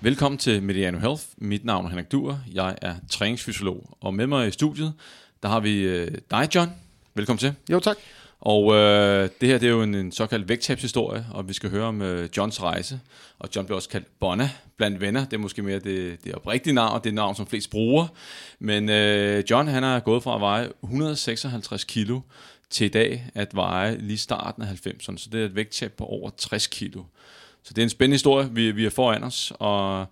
Velkommen til Mediano Health. Mit navn er Henrik Duer. Jeg er træningsfysiolog. Og med mig i studiet, der har vi øh, dig, John. Velkommen til. Jo, tak. Og øh, det her det er jo en, en såkaldt vægttabshistorie, og vi skal høre om øh, Johns rejse. Og John bliver også kaldt Bonna blandt venner. Det er måske mere det, det oprigtige navn, det er navn, som flest bruger. Men øh, John han er gået fra at veje 156 kilo til i dag at veje lige starten af 90'erne. Så det er et vægttab på over 60 kilo. Så det er en spændende historie, vi, vi er foran os. Og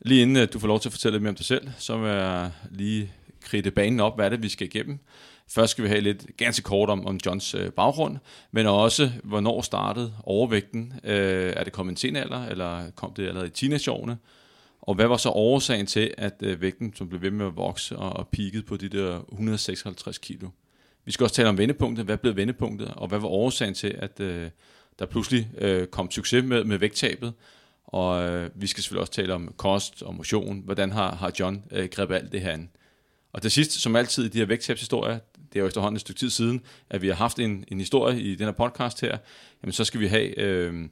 lige inden øh, du får lov til at fortælle lidt mere om dig selv, så vil jeg lige kridte banen op, hvad er det, vi skal igennem. Først skal vi have lidt ganske kort om, om Johns øh, baggrund, men også, hvornår startede overvægten? Øh, er det kommet en sen alder, eller kom det allerede i teenageårene? Og hvad var så årsagen til, at øh, vægten som blev ved med at vokse og, og peakede på de der 156 kilo? Vi skal også tale om vendepunktet. Hvad blev vendepunktet? Og hvad var årsagen til, at øh, der pludselig øh, kom succes med, med vægttabet? Og øh, vi skal selvfølgelig også tale om kost og motion. Hvordan har, har John øh, grebet alt det her an? Og til sidst, som altid i de her vægttabshistorier, det er jo efterhånden et stykke tid siden, at vi har haft en, en historie i den her podcast her, jamen så skal vi have øh,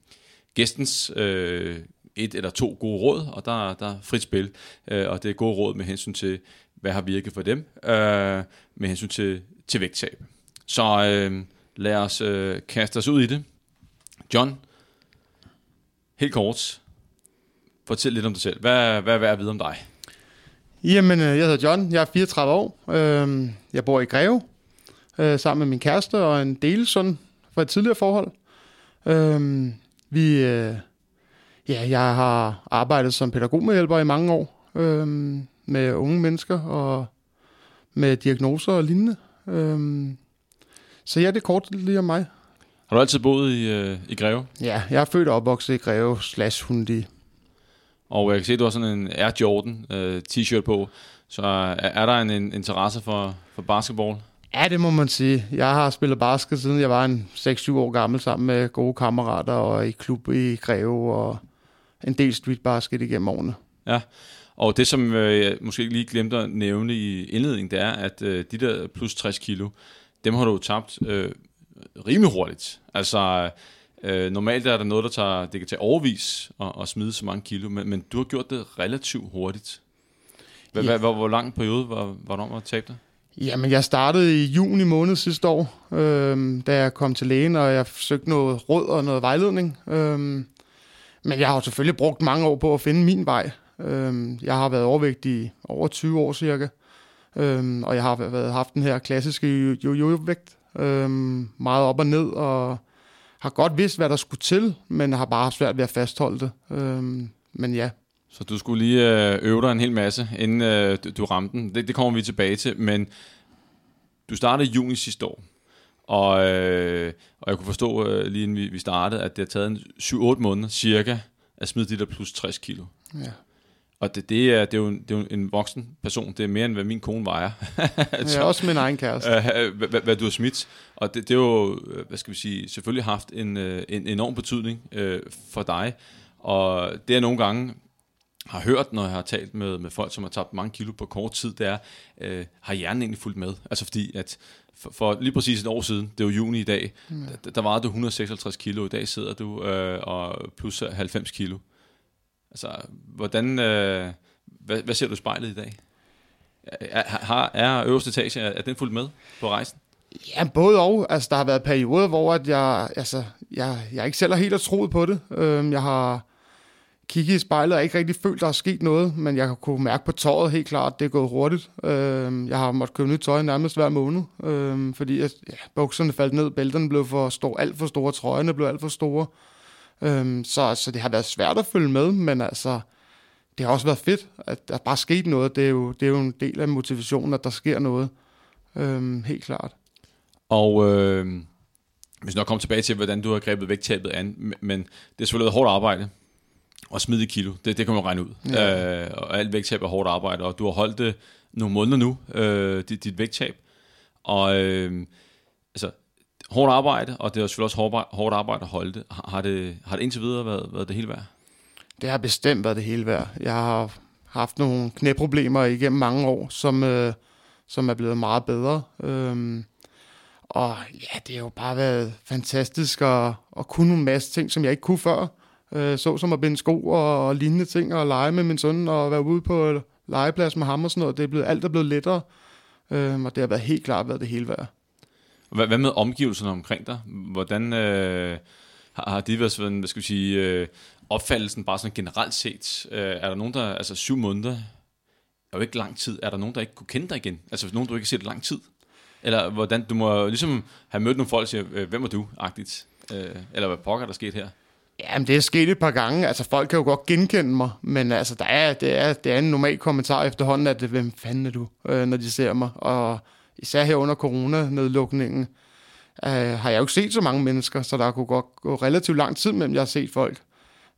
gæstens øh, et eller to gode råd, og der, der er frit spil, øh, og det er gode råd med hensyn til, hvad har virket for dem, øh, med hensyn til, til vægttab. Så øh, lad os øh, kaste os ud i det. John, helt kort, fortæl lidt om dig selv. Hvad, hvad er værd at vide om dig? Jamen, øh, jeg hedder John, jeg er 34 år. Øhm, jeg bor i Greve, øh, sammen med min kæreste og en delsøn fra et tidligere forhold. Øhm, vi, øh, ja, jeg har arbejdet som pædagogmedhjælper i mange år øhm, med unge mennesker og med diagnoser og lignende. Øhm, så ja, det er kort lige om mig. Har du altid boet i, i Greve? Ja, jeg er født og opvokset i Greve slash Hundi. Og jeg kan se, at du har sådan en Air Jordan uh, t-shirt på. Så er, er der en, en interesse for, for basketball? Ja, det må man sige. Jeg har spillet basket, siden jeg var en 6-7 år gammel, sammen med gode kammerater og i klub i Greve og en del street basket igennem årene. Ja, og det som øh, jeg måske lige glemte at nævne i indledningen, det er, at øh, de der plus 60 kilo, dem har du tabt øh, rimelig hurtigt. Altså, Øh, normalt er der noget, der tager, det kan tage overvis at, at smide så mange kilo, men, men du har gjort det relativt hurtigt. Ja. hvor, hvor lang periode var, var det om at tabe dig? Jamen, jeg startede i juni måned sidste år, øh, da jeg kom til lægen, og jeg søgte noget råd og noget vejledning. Øh, men jeg har selvfølgelig brugt mange år på at finde min vej. Øh, jeg har været overvægtig i over 20 år cirka, øh, og jeg har været, haft den her klassiske jojo-vægt, øh, meget op og ned, og har godt vidst, hvad der skulle til, men har bare svært ved at fastholde det. Øhm, men ja. Så du skulle lige øh, øve dig en hel masse, inden øh, du ramte den. Det, det kommer vi tilbage til, men du startede i juni sidste år. Og, øh, og jeg kunne forstå, øh, lige inden vi, vi startede, at det har taget 7-8 måneder cirka at smide de der plus 60 kilo. Ja. Og det, det, er, det, er jo en, det er jo en voksen person. Det er mere, end hvad min kone vejer. altså, ja, også min egen kæreste. Øh, hvad, hvad, hvad du har smidt. Og det, det er jo, hvad skal vi sige, selvfølgelig haft en, øh, en enorm betydning øh, for dig. Og det er nogle gange har hørt, når jeg har talt med, med folk, som har tabt mange kilo på kort tid, det er, øh, har hjernen egentlig fulgt med? Altså fordi, at for, for lige præcis et år siden, det var juni i dag, mm. der, der var du 156 kilo, i dag sidder du øh, og plus 90 kilo. Altså, hvordan, øh, hvad, hvad ser du i spejlet i dag? Er, har, er øverste etage, er, er den fuldt med på rejsen? Ja, både og. Altså, der har været perioder, hvor at jeg, altså, jeg, jeg ikke selv har helt troet på det. Øhm, jeg har kigget i spejlet og ikke rigtig følt, der er sket noget, men jeg kunne mærke på tøjet helt klart, at det er gået hurtigt. Øhm, jeg har måttet købe nyt tøj nærmest hver måned, øhm, fordi at, ja, bukserne faldt ned, bælterne blev for store, alt for store, trøjerne blev alt for store. Øhm, så, så det har været svært at følge med, men altså, det har også været fedt, at der bare sket noget. Det er jo, det er jo en del af motivationen, at der sker noget. Øhm, helt klart. Og øh, hvis nok komme tilbage til, hvordan du har grebet vægttabet an, men det er selvfølgelig hårdt arbejde at smide kilo. Det, det kan man regne ud. Ja. Øh, og alt vægttab er hårdt arbejde, og du har holdt det nogle måneder nu, øh, dit, dit vægttab. Og øh, hårdt arbejde, og det er selvfølgelig også hårdt, arbejde at holde det. Har det, har det indtil videre været, været det hele værd? Det har bestemt været det hele værd. Jeg har haft nogle knæproblemer igennem mange år, som, øh, som er blevet meget bedre. Øhm, og ja, det har jo bare været fantastisk at, at kunne en masse ting, som jeg ikke kunne før. Øh, så som at binde sko og, og lignende ting, og lege med min søn, og være ude på legeplads med ham og sådan noget. Det er blevet, alt er blevet lettere, øhm, og det har været helt klart været det hele værd. Hvad, hvad med omgivelserne omkring dig? Hvordan øh, har, har de været sådan, hvad skal vi sige, øh, opfattelsen bare sådan generelt set? Øh, er der nogen, der, altså syv måneder, er jo ikke lang tid. Er der nogen, der ikke kunne kende dig igen? Altså nogen, du ikke har set lang tid? Eller hvordan, du må ligesom have mødt nogle folk, der siger, øh, hvem er du, agtigt? Øh, eller hvad pokker der sket her? Jamen, det er sket et par gange. Altså, folk kan jo godt genkende mig, men altså, der er, det, er, det er en normal kommentar efterhånden, at hvem fanden er du, øh, når de ser mig. Og især her under corona-nedlukningen, øh, har jeg jo ikke set så mange mennesker, så der kunne godt gå relativt lang tid mellem, jeg har set folk.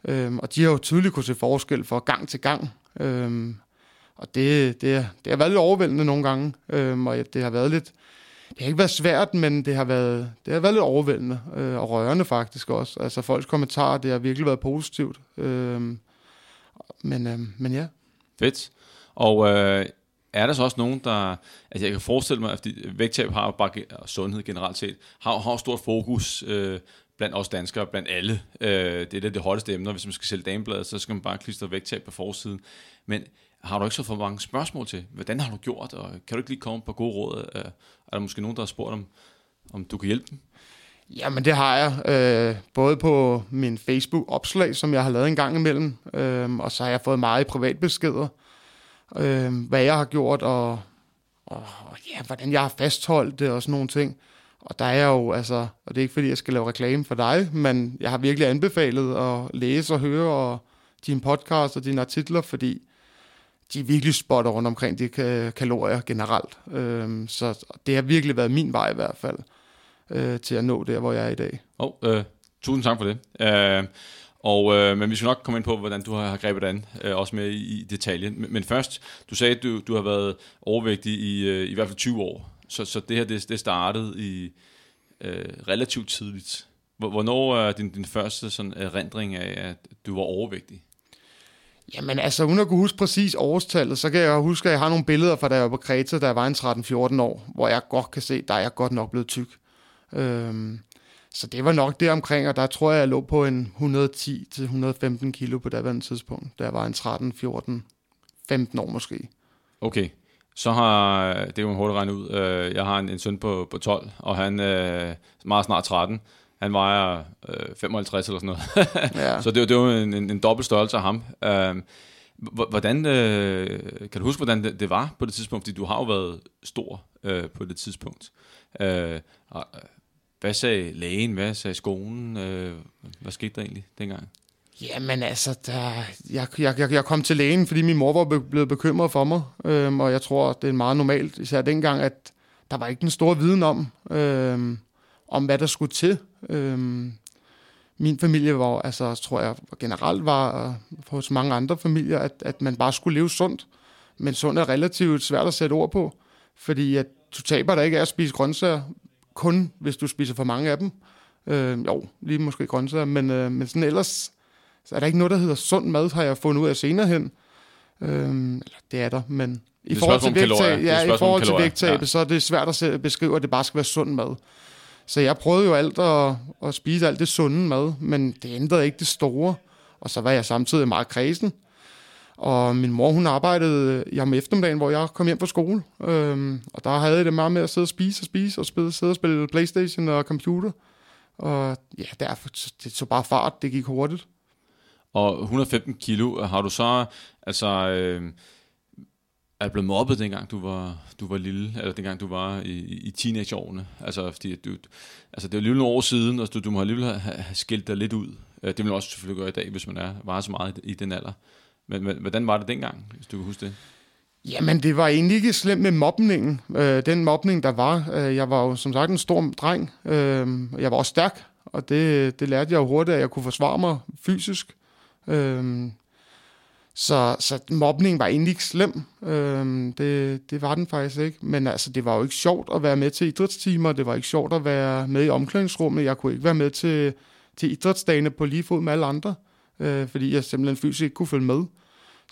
Øh, og de har jo tydeligt kunne se forskel fra gang til gang. Øh, og det, det, det har været lidt overvældende nogle gange, øh, og det har været lidt, det har ikke været svært, men det har været, det har været lidt overvældende øh, og rørende faktisk også. Altså folks kommentarer, det har virkelig været positivt. Øh, men, øh, men ja. Fedt. Og øh, er der så også nogen, der... Altså jeg kan forestille mig, at vægttab har bare og sundhed generelt set, har, har stort fokus øh, blandt os danskere, blandt alle. Øh, det er det, det hotteste emne. Hvis man skal sælge damebladet, så skal man bare klistre vægttab på forsiden. Men har du ikke så for mange spørgsmål til, hvordan har du gjort, og kan du ikke lige komme på gode råd? Øh, er der måske nogen, der har spurgt om, om du kan hjælpe dem? Jamen det har jeg, øh, både på min Facebook-opslag, som jeg har lavet en gang imellem, øh, og så har jeg fået meget i privatbeskeder, øh, øh, hvad jeg har gjort, og, og ja, hvordan jeg har fastholdt det og sådan nogle ting. Og der er jo, altså, og det er ikke fordi, jeg skal lave reklame for dig, men jeg har virkelig anbefalet at læse og høre og dine podcasts og dine artikler, fordi de er virkelig spotter rundt omkring de kalorier generelt. Øhm, så det har virkelig været min vej i hvert fald øh, til at nå der, hvor jeg er i dag. Oh, øh, tusind tak for det. Øh, og, øh, men vi skal nok komme ind på, hvordan du har grebet det an, øh, også med i, i detaljen. Men, men først, du sagde, at du, du har været overvægtig i, øh, i hvert fald 20 år. Så, så det her, det, det startede i øh, relativt tidligt. Hvornår er din, din første sådan, erindring af, at du var overvægtig? Jamen altså, uden at kunne huske præcis årstallet, så kan jeg huske, at jeg har nogle billeder fra da jeg var på Kreta, da jeg var en 13-14 år, hvor jeg godt kan se, der er jeg godt nok blevet tyk. Øhm, så det var nok det omkring, og der tror jeg, jeg lå på en 110-115 kilo på daværende tidspunkt, da jeg var en 13, 14, 15 år måske. Okay, så har, det er jo hurtigt regnet ud, øh, jeg har en, en søn på, på 12, og han er meget snart 13, han vejer øh, 55 eller sådan noget. ja. Så det, det var en, en, en dobbelt størrelse af ham. Øh, hvordan, øh, kan du huske, hvordan det, det var på det tidspunkt? Fordi du har jo været stor øh, på det tidspunkt. Øh, hvad sagde lægen? Hvad sagde skolen? Øh, hvad skete der egentlig dengang? Jamen altså, der, jeg, jeg, jeg kom til lægen, fordi min mor var blevet bekymret for mig. Øhm, og jeg tror, det er meget normalt, især dengang, at der var ikke en stor viden om, øhm, om hvad der skulle til. Øhm, min familie var, altså tror jeg generelt var øh, hos mange andre familier, at, at man bare skulle leve sundt. Men sundt er relativt svært at sætte ord på, fordi at du taber dig ikke af at spise grøntsager, kun hvis du spiser for mange af dem. Øh, jo, lige måske grøntsager, men, øh, men sådan ellers så er der ikke noget, der hedder sund mad, har jeg fundet ud af senere hen. Øh, eller det er der, men i forhold til vægttab, ja, i forhold til vægttab, ja. så er det svært at beskrive, at det bare skal være sund mad. Så jeg prøvede jo alt at, at spise alt det sunde mad, men det ændrede ikke det store. Og så var jeg samtidig meget kredsen. Og min mor, hun arbejdede øh, i om eftermiddagen, hvor jeg kom hjem fra skole. Øhm, og der havde jeg det meget med at sidde og spise og spise, og spille, sidde og spille Playstation og computer. Og ja, derfor, det tog bare fart, det gik hurtigt. Og 115 kilo, har du så, altså, øh, er blevet mobbet, dengang du var, du var lille, eller dengang du var i, i teenageårene? Altså, fordi du, altså det er jo lige nogle år siden, og du, du må alligevel have, have skilt dig lidt ud. Øh, det vil man også selvfølgelig gøre i dag, hvis man er, var så meget i, i den alder. Men, men hvordan var det dengang, hvis du kan huske det? Jamen, det var egentlig ikke slemt med mobningen. Øh, den mobning, der var. Øh, jeg var jo som sagt en stor dreng. Øh, jeg var også stærk, og det, det lærte jeg jo hurtigt, at jeg kunne forsvare mig fysisk. Øh, så, så mobning var egentlig ikke slem. Øh, det, det var den faktisk ikke. Men altså, det var jo ikke sjovt at være med til idrætstimer. Det var ikke sjovt at være med i omklædningsrummet. Jeg kunne ikke være med til, til idrætsdagene på lige fod med alle andre. Øh, fordi jeg simpelthen fysisk ikke kunne følge med.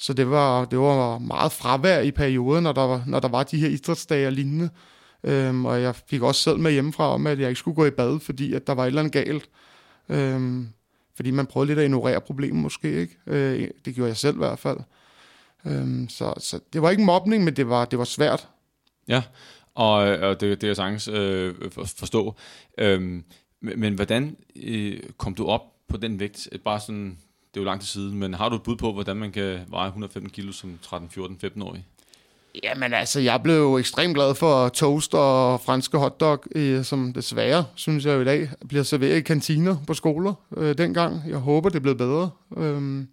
Så det var, det var meget fravær i perioden, når der var, når der var de her idrætsdage og lignende. Øhm, og jeg fik også selv med hjemmefra om, at jeg ikke skulle gå i bad, fordi at der var et eller andet galt. Øhm, fordi man prøvede lidt at ignorere problemet måske, ikke? Øh, det gjorde jeg selv i hvert fald. Øhm, så, så det var ikke mobning, men det var, det var svært. Ja, og, og det, det er jeg sagtens øh, forstå. Øhm, men, men hvordan øh, kom du op på den vægt? Bare sådan, det er jo lang tid siden, men har du et bud på, hvordan man kan veje 115 kilo som 13, 14, 15-årig? Jamen altså, jeg blev jo ekstremt glad for toast og franske hotdog, øh, som desværre, synes jeg jo i dag, bliver serveret i kantiner på skoler øh, dengang. Jeg håber, det er blevet bedre. Øhm,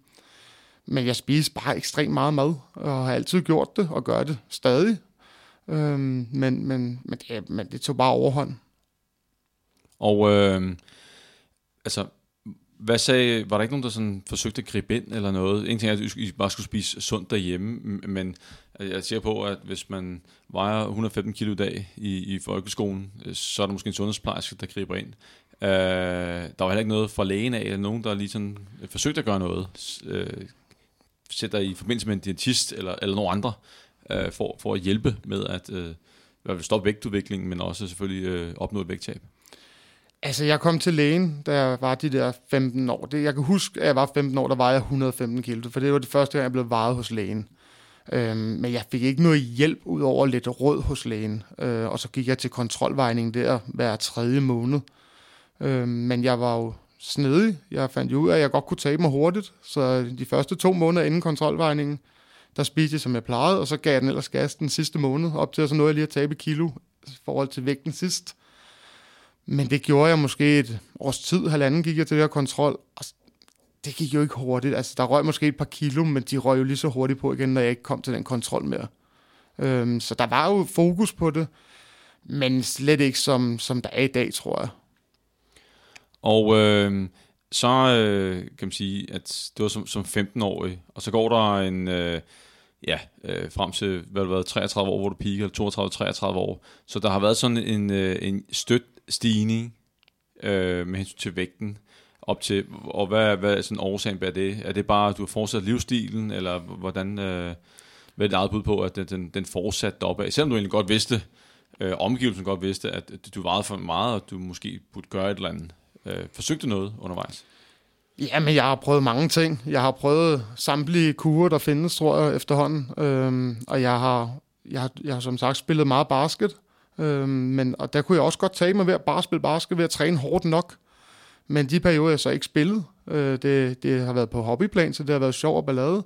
men jeg spiser bare ekstremt meget mad, og har altid gjort det, og gør det stadig. Øhm, men, men, men, det, men det tog bare overhånd. Og øh, altså, hvad sagde, var der ikke nogen, der sådan forsøgte at gribe ind eller noget? En ting er, at I bare skulle spise sundt derhjemme, men øh, jeg ser på, at hvis man vejer 115 kilo i dag i, i folkeskolen, øh, så er der måske en sundhedsplejerske, der griber ind. Uh, der var heller ikke noget fra lægen af, eller nogen, der lige sådan forsøgte at gøre noget. Uh, sætter i forbindelse med en diætist eller, eller nogen andre, uh, for, for at hjælpe med at uh, stoppe vægtudviklingen, men også selvfølgelig uh, opnå et vægttab. Altså, jeg kom til lægen, da jeg var de der 15 år. Det, jeg kan huske, at jeg var 15 år, der vejede jeg 115 kilo, for det var det første gang, jeg blev vejet hos lægen. Øhm, men jeg fik ikke noget hjælp ud over lidt råd hos lægen. Øh, og så gik jeg til kontrolvejning der hver tredje måned. Øhm, men jeg var jo snedig. Jeg fandt jo ud af, at jeg godt kunne tabe mig hurtigt. Så de første to måneder inden kontrolvejningen, der spiste jeg, som jeg plejede, og så gav jeg den ellers gas den sidste måned, op til at så nåede jeg lige at tabe kilo i forhold til vægten sidst. Men det gjorde jeg måske et års tid, halvanden gik jeg til det her kontrol, og det gik jo ikke hurtigt. Altså, der røg måske et par kilo, men de røg jo lige så hurtigt på igen, når jeg ikke kom til den kontrol mere. Øhm, så der var jo fokus på det, men slet ikke som, som der er i dag, tror jeg. Og øh, så øh, kan man sige, at det var som, som 15-årig, og så går der en, øh, ja, øh, frem til, hvad det været, 33 år, hvor du piker, eller 32-33 år. Så der har været sådan en, øh, en støt stigning øh, med hensyn til vægten op til, og hvad, hvad er sådan årsagen bag det? Er det bare, at du har fortsat livsstilen, eller hvordan, øh, hvad er det eget bud på, at den, den den fortsatte deroppe? Selvom du egentlig godt vidste, øh, omgivelsen godt vidste, at du vejede for meget, og du måske burde gøre et eller andet. Øh, forsøgte noget undervejs? Jamen, jeg har prøvet mange ting. Jeg har prøvet samtlige kurer, der findes, tror jeg, efterhånden. Øhm, og jeg har, jeg, har, jeg har som sagt spillet meget basket. Øhm, men, og der kunne jeg også godt tage mig ved at bare spille basket, ved at træne hårdt nok. Men de perioder, jeg så ikke spillet, øh, det, det har været på hobbyplan, så det har været sjov og ballade.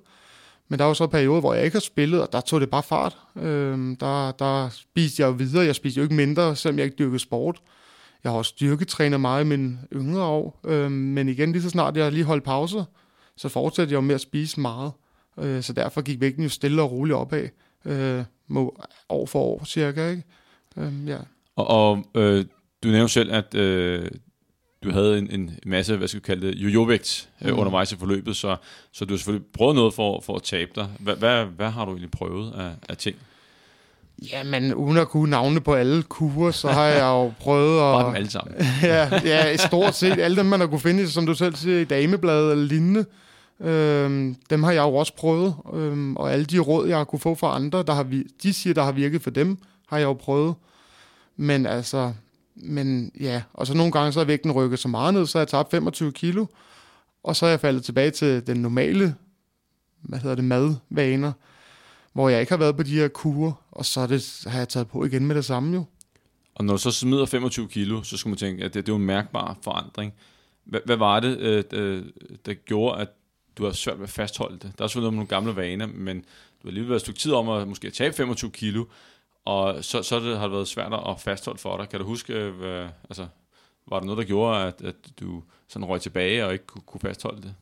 Men der var så perioder, hvor jeg ikke har spillet, og der tog det bare fart. Øhm, der, der spiste jeg jo videre. Jeg spiste jo ikke mindre, selvom jeg ikke dyrkede sport. Jeg har også styrketrænet meget i mine yngre år. Øhm, men igen, lige så snart jeg lige holdt pause, så fortsatte jeg jo med at spise meget. Øh, så derfor gik vægten jo stille og roligt opad. Øh, år for år cirka, ikke? Øhm, ja. Og, og øh, du nævnte selv, at øh, du havde en, en masse, hvad skal vi kalde det, jojo-vægt øh, mm. undervejs i forløbet, så, så du har selvfølgelig prøvet noget for, for at tabe dig. Hvad, hvad, hvad har du egentlig prøvet af, af ting? Jamen, uden at kunne navne på alle kurer, så har jeg jo prøvet at... Bare dem alle sammen. ja, ja, stort set alle dem, man har kunne finde, som du selv siger, i damebladet eller lignende. Øhm, dem har jeg jo også prøvet, øhm, og alle de råd, jeg har kunne få fra andre, der har vi, de siger, der har virket for dem, har jeg jo prøvet. Men altså, men ja, og så nogle gange så er vægten rykket så meget ned, så har jeg tabt 25 kilo, og så er jeg faldet tilbage til den normale, hvad hedder det, madvaner, hvor jeg ikke har været på de her kurer, og så det, har jeg taget på igen med det samme jo. Og når du så smider 25 kilo, så skal man tænke, at det, det er en mærkbar forandring. Hvad, hvad var det, øh, øh, der gjorde, at du har svært ved at fastholde det? Der er selvfølgelig nogle gamle vaner, men du har alligevel været et stykke tid om at måske tabe 25 kilo, og så, så det, har det været svært at fastholde for dig. Kan du huske, øh, hvad, altså, var der noget, der gjorde, at, at du sådan røg tilbage og ikke kunne, kunne fastholde det?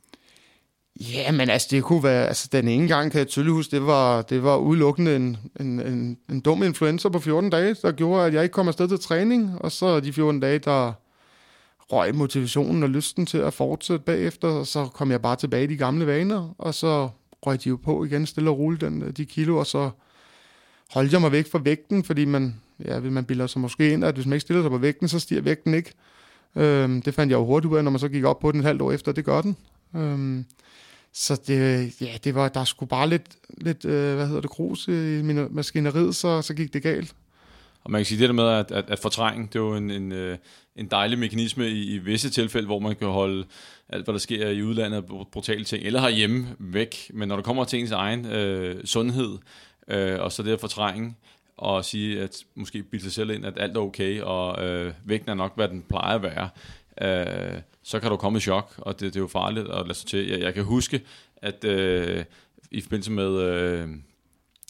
Ja, men altså det kunne være, altså den ene gang kan jeg tydeligt huske, det var, det var udelukkende en, en, en, en dum influencer på 14 dage, der gjorde, at jeg ikke kom afsted til træning, og så de 14 dage, der røg motivationen og lysten til at fortsætte bagefter, og så kom jeg bare tilbage i de gamle vaner, og så røg de jo på igen stille og roligt, den, de kilo, og så holdt jeg mig væk fra vægten, fordi man, ja, man bilder sig måske ind, at hvis man ikke stiller sig på vægten, så stiger vægten ikke. Øhm, det fandt jeg jo hurtigt ud af, når man så gik op på den et halvt år efter, det gør den. Øhm, så det, ja, det var, der skulle bare lidt, lidt øh, hvad hedder det, grus i min maskineriet, så, så gik det galt. Og man kan sige det der med, at, at, at fortrængning, det er jo en, en, øh, en dejlig mekanisme i, i visse tilfælde, hvor man kan holde alt, hvad der sker i udlandet, brutale ting, eller herhjemme væk. Men når det kommer til ens egen øh, sundhed, øh, og så det at fortrænge, og sige, at måske bilde sig selv ind, at alt er okay, og øh, vægten er nok, hvad den plejer at være, øh, så kan du komme i chok, og det, det er jo farligt at lade sig til. Jeg, jeg kan huske, at øh, i forbindelse med... Øh,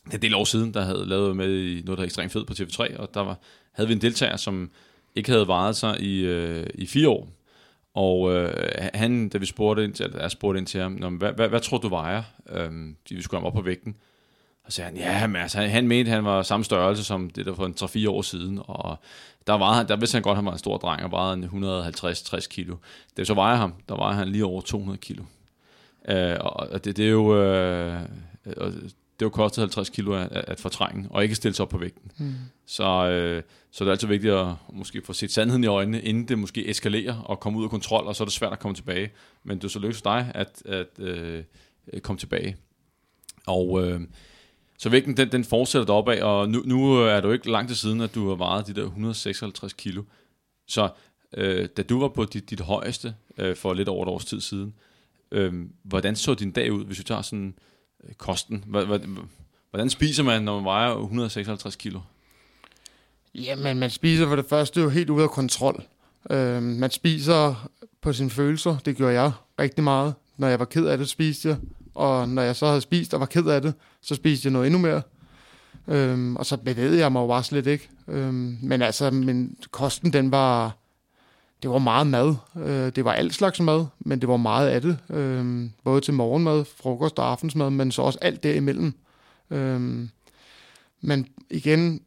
det er en del år siden, der havde lavet med i noget, der er ekstremt fedt på TV3, og der var, havde vi en deltager, som ikke havde varet sig i, øh, i fire år. Og øh, han, da vi spurgte ind til, eller jeg spurgte ind til ham, hvad, hvad, hvad tror du vejer? Øhm, vi skulle have op på vægten. Og så sagde han, ja, men altså, han mente, han var samme størrelse som det der for en 3-4 år siden, og der, var han, der vidste han godt, at han var en stor dreng, og vejede 150-60 kilo. Det så vejer ham, der vejer han lige over 200 kilo. Øh, og det, det er jo... Øh, det jo kostet 50 kilo at, at fortrænge, og ikke stille sig op på vægten. Mm. Så, øh, så det er altid vigtigt at måske få set sandheden i øjnene, inden det måske eskalerer og kommer ud af kontrol, og så er det svært at komme tilbage. Men det er så lykkedes dig at, at øh, komme tilbage. Og øh, så vægten den, den fortsætter deroppe af, og nu, nu er det jo ikke lang tid siden, at du har vejet de der 156 kilo. Så øh, da du var på dit, dit højeste øh, for lidt over et års tid siden, øh, hvordan så din dag ud, hvis du tager sådan øh, kosten? Hvordan spiser man, når man vejer 156 kilo? Jamen, man spiser for det første jo helt ude af kontrol. Øh, man spiser på sine følelser. Det gjorde jeg rigtig meget. Når jeg var ked af det, spiste jeg. Og når jeg så havde spist og var ked af det, så spiste jeg noget endnu mere. Øhm, og så bevægede jeg mig jo bare slet ikke. Øhm, men altså, min kosten, den var... Det var meget mad. Øh, det var alt slags mad, men det var meget af det. Øhm, både til morgenmad, frokost og aftensmad, men så også alt derimellem. Øhm, men igen,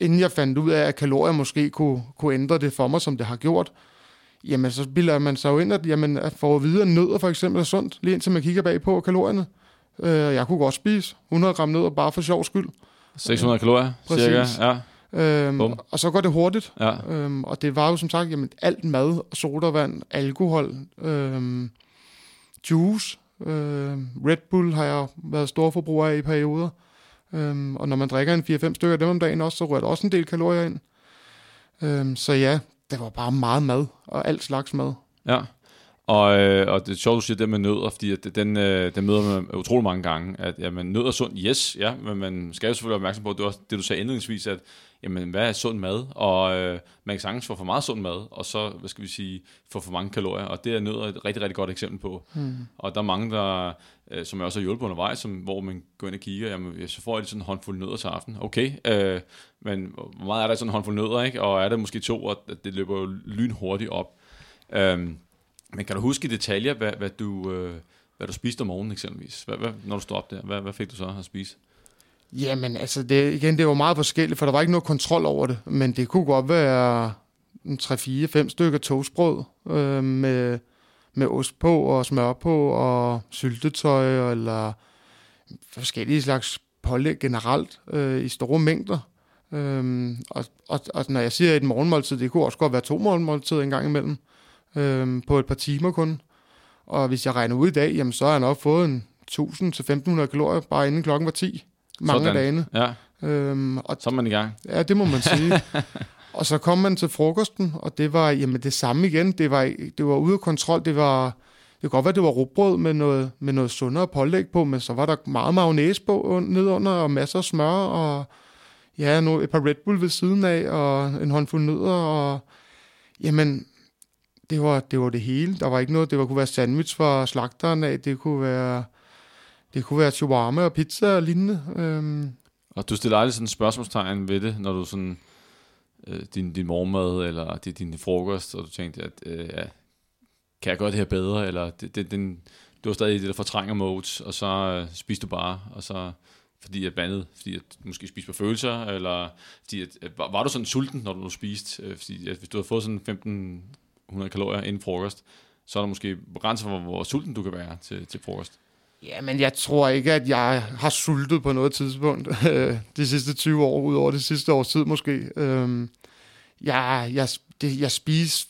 inden jeg fandt ud af, at kalorier måske kunne, kunne ændre det for mig, som det har gjort, jamen så bilder man sig jo ind, at, jamen, at få at vide, at nødder for eksempel er sundt, lige indtil man kigger bag på kalorierne. Øh, jeg kunne godt spise 100 gram nødder bare for sjov skyld. 600 kalorier, Præcis. cirka, ja. Øhm, og så går det hurtigt. Ja. Øhm, og det var jo som sagt jamen, alt mad, sodavand, alkohol, øhm, juice, øhm, Red Bull har jeg været stor forbruger af i perioder. Øhm, og når man drikker en 4-5 stykker af dem om dagen også, så rører der også en del kalorier ind. Øhm, så ja, der var bare meget mad, og alt slags mad. Ja, og, øh, og det er sjovt, du siger det med nødder, fordi at den, øh, den møder man utrolig mange gange, at jamen, nødder er sundt, yes, ja, men man skal jo selvfølgelig være opmærksom på, at det, også, det du sagde indledningsvis, at jamen, hvad er sund mad? Og øh, man kan sagtens få for meget sund mad, og så, hvad skal vi sige, få for mange kalorier, og det er nødder et rigtig, rigtig godt eksempel på. Mm. Og der er mange, der, øh, som jeg også har hjulpet undervejs, som, hvor man går ind og kigger, jamen, så får jeg sådan en håndfuld nødder til aften. Okay, øh, men hvor meget er der sådan en håndfuld nødder, ikke? Og er der måske to, og det løber jo lynhurtigt op. Øh, men kan du huske i detaljer, hvad, hvad, du, øh, hvad du spiste om morgenen eksempelvis? Hvad, hvad, når du stod op der, hvad, hvad fik du så at spise? Jamen, altså, det, igen, det var meget forskelligt, for der var ikke noget kontrol over det. Men det kunne godt være 3-4-5 stykker toastbrød øh, med, med ost på og smør på og syltetøj eller forskellige slags pålæg generelt øh, i store mængder. Øhm, og, og, og når jeg siger et morgenmåltid, det kunne også godt være to morgenmåltider en gang imellem øhm, på et par timer kun. Og hvis jeg regner ud i dag, jamen, så har jeg nok fået en 1000-1500 kalorier, bare inden klokken var 10. Mange Sådan. af dagene. Ja. Øhm, og så er man i gang. Ja, det må man sige. og så kom man til frokosten, og det var jamen, det samme igen. Det var, det var ude af kontrol. Det var, det kan godt være, det var råbrød med noget, med noget sundere pålæg på, men så var der meget mayonnaise på nedunder, og masser af smør, og ja, nu et par Red Bull ved siden af, og en håndfuld nødder, og jamen, det var, det var det hele. Der var ikke noget, det var, kunne være sandwich fra slagteren af, det kunne være, det kunne være shawarma og pizza og lignende. Øhm. Og du stiller aldrig sådan et spørgsmålstegn ved det, når du sådan, øh, din, din morgenmad, eller din, din frokost, og du tænkte, at øh, ja, kan jeg gøre det her bedre, eller det, det, den, du var stadig i det der fortrænger modes, og så øh, spiser du bare, og så fordi at bandet, fordi at du måske spiste på følelser, eller fordi at, var, var du sådan sulten, når du spiste? Øh, fordi at hvis du havde fået sådan 1500 kalorier inden frokost, så er der måske begrænset for, hvor sulten du kan være til, til frokost. Ja, men jeg tror ikke, at jeg har sultet på noget tidspunkt øh, de sidste 20 år, ud over det sidste års tid måske. Øhm, jeg, jeg, det, jeg spiser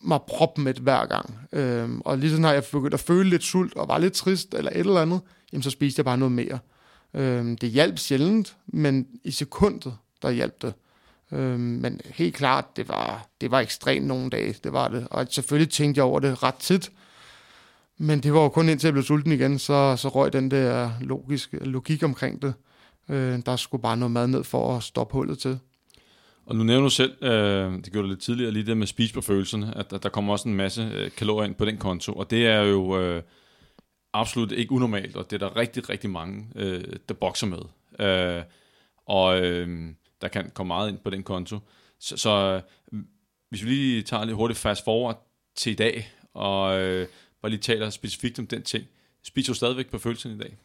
mig med hver gang. Øhm, og lige sådan har jeg begyndt at føle lidt sult, og var lidt trist, eller et eller andet, jamen så spiste jeg bare noget mere. Øhm, det hjalp sjældent, men i sekundet, der hjalp det. Øh, men helt klart, det var, det var ekstremt nogle dage, det var det. Og selvfølgelig tænkte jeg over det ret tit. Men det var jo kun indtil jeg blev sulten igen, så, så røg den der logisk, logik omkring det. Øh, der skulle bare noget mad ned for at stoppe hullet til. Og nu nævner du selv, øh, det gjorde du lidt tidligere, lige det med spis på følelserne, at, at der kommer også en masse øh, kalorier ind på den konto, og det er jo øh, absolut ikke unormalt, og det er der rigtig, rigtig mange, øh, der bokser med. Øh, og øh, der kan komme meget ind på den konto. Så, så øh, hvis vi lige tager lidt hurtigt fast forward til i dag, og øh, bare lige taler specifikt om den ting, spiser du stadigvæk på følelserne i dag?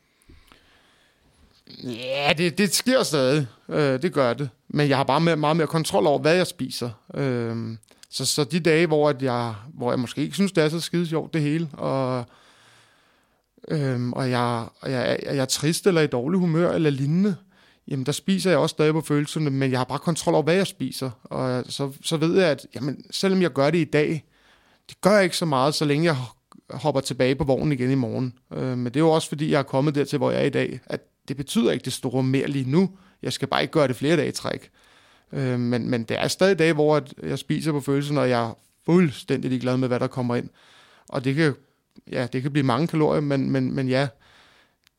Ja, det, det sker stadig. Øh, det gør det. Men jeg har bare meget, meget mere kontrol over, hvad jeg spiser. Øh, så, så de dage, hvor, at jeg, hvor jeg måske ikke synes, det er så skide sjovt, det hele, og, øh, og, jeg, og jeg, jeg er trist eller i dårlig humør eller lignende, jamen der spiser jeg også stadig på følelserne, men jeg har bare kontrol over, hvad jeg spiser. Og så, så ved jeg, at jamen, selvom jeg gør det i dag, det gør jeg ikke så meget, så længe jeg hopper tilbage på vognen igen i morgen. Øh, men det er jo også, fordi jeg er kommet dertil, hvor jeg er i dag, at det betyder ikke det store mere lige nu. Jeg skal bare ikke gøre det flere dage i træk. Øh, men, men det er stadig dage, hvor jeg spiser på følelsen, og jeg er fuldstændig glad med, hvad der kommer ind. Og det kan, ja, det kan blive mange kalorier, men, men, men ja,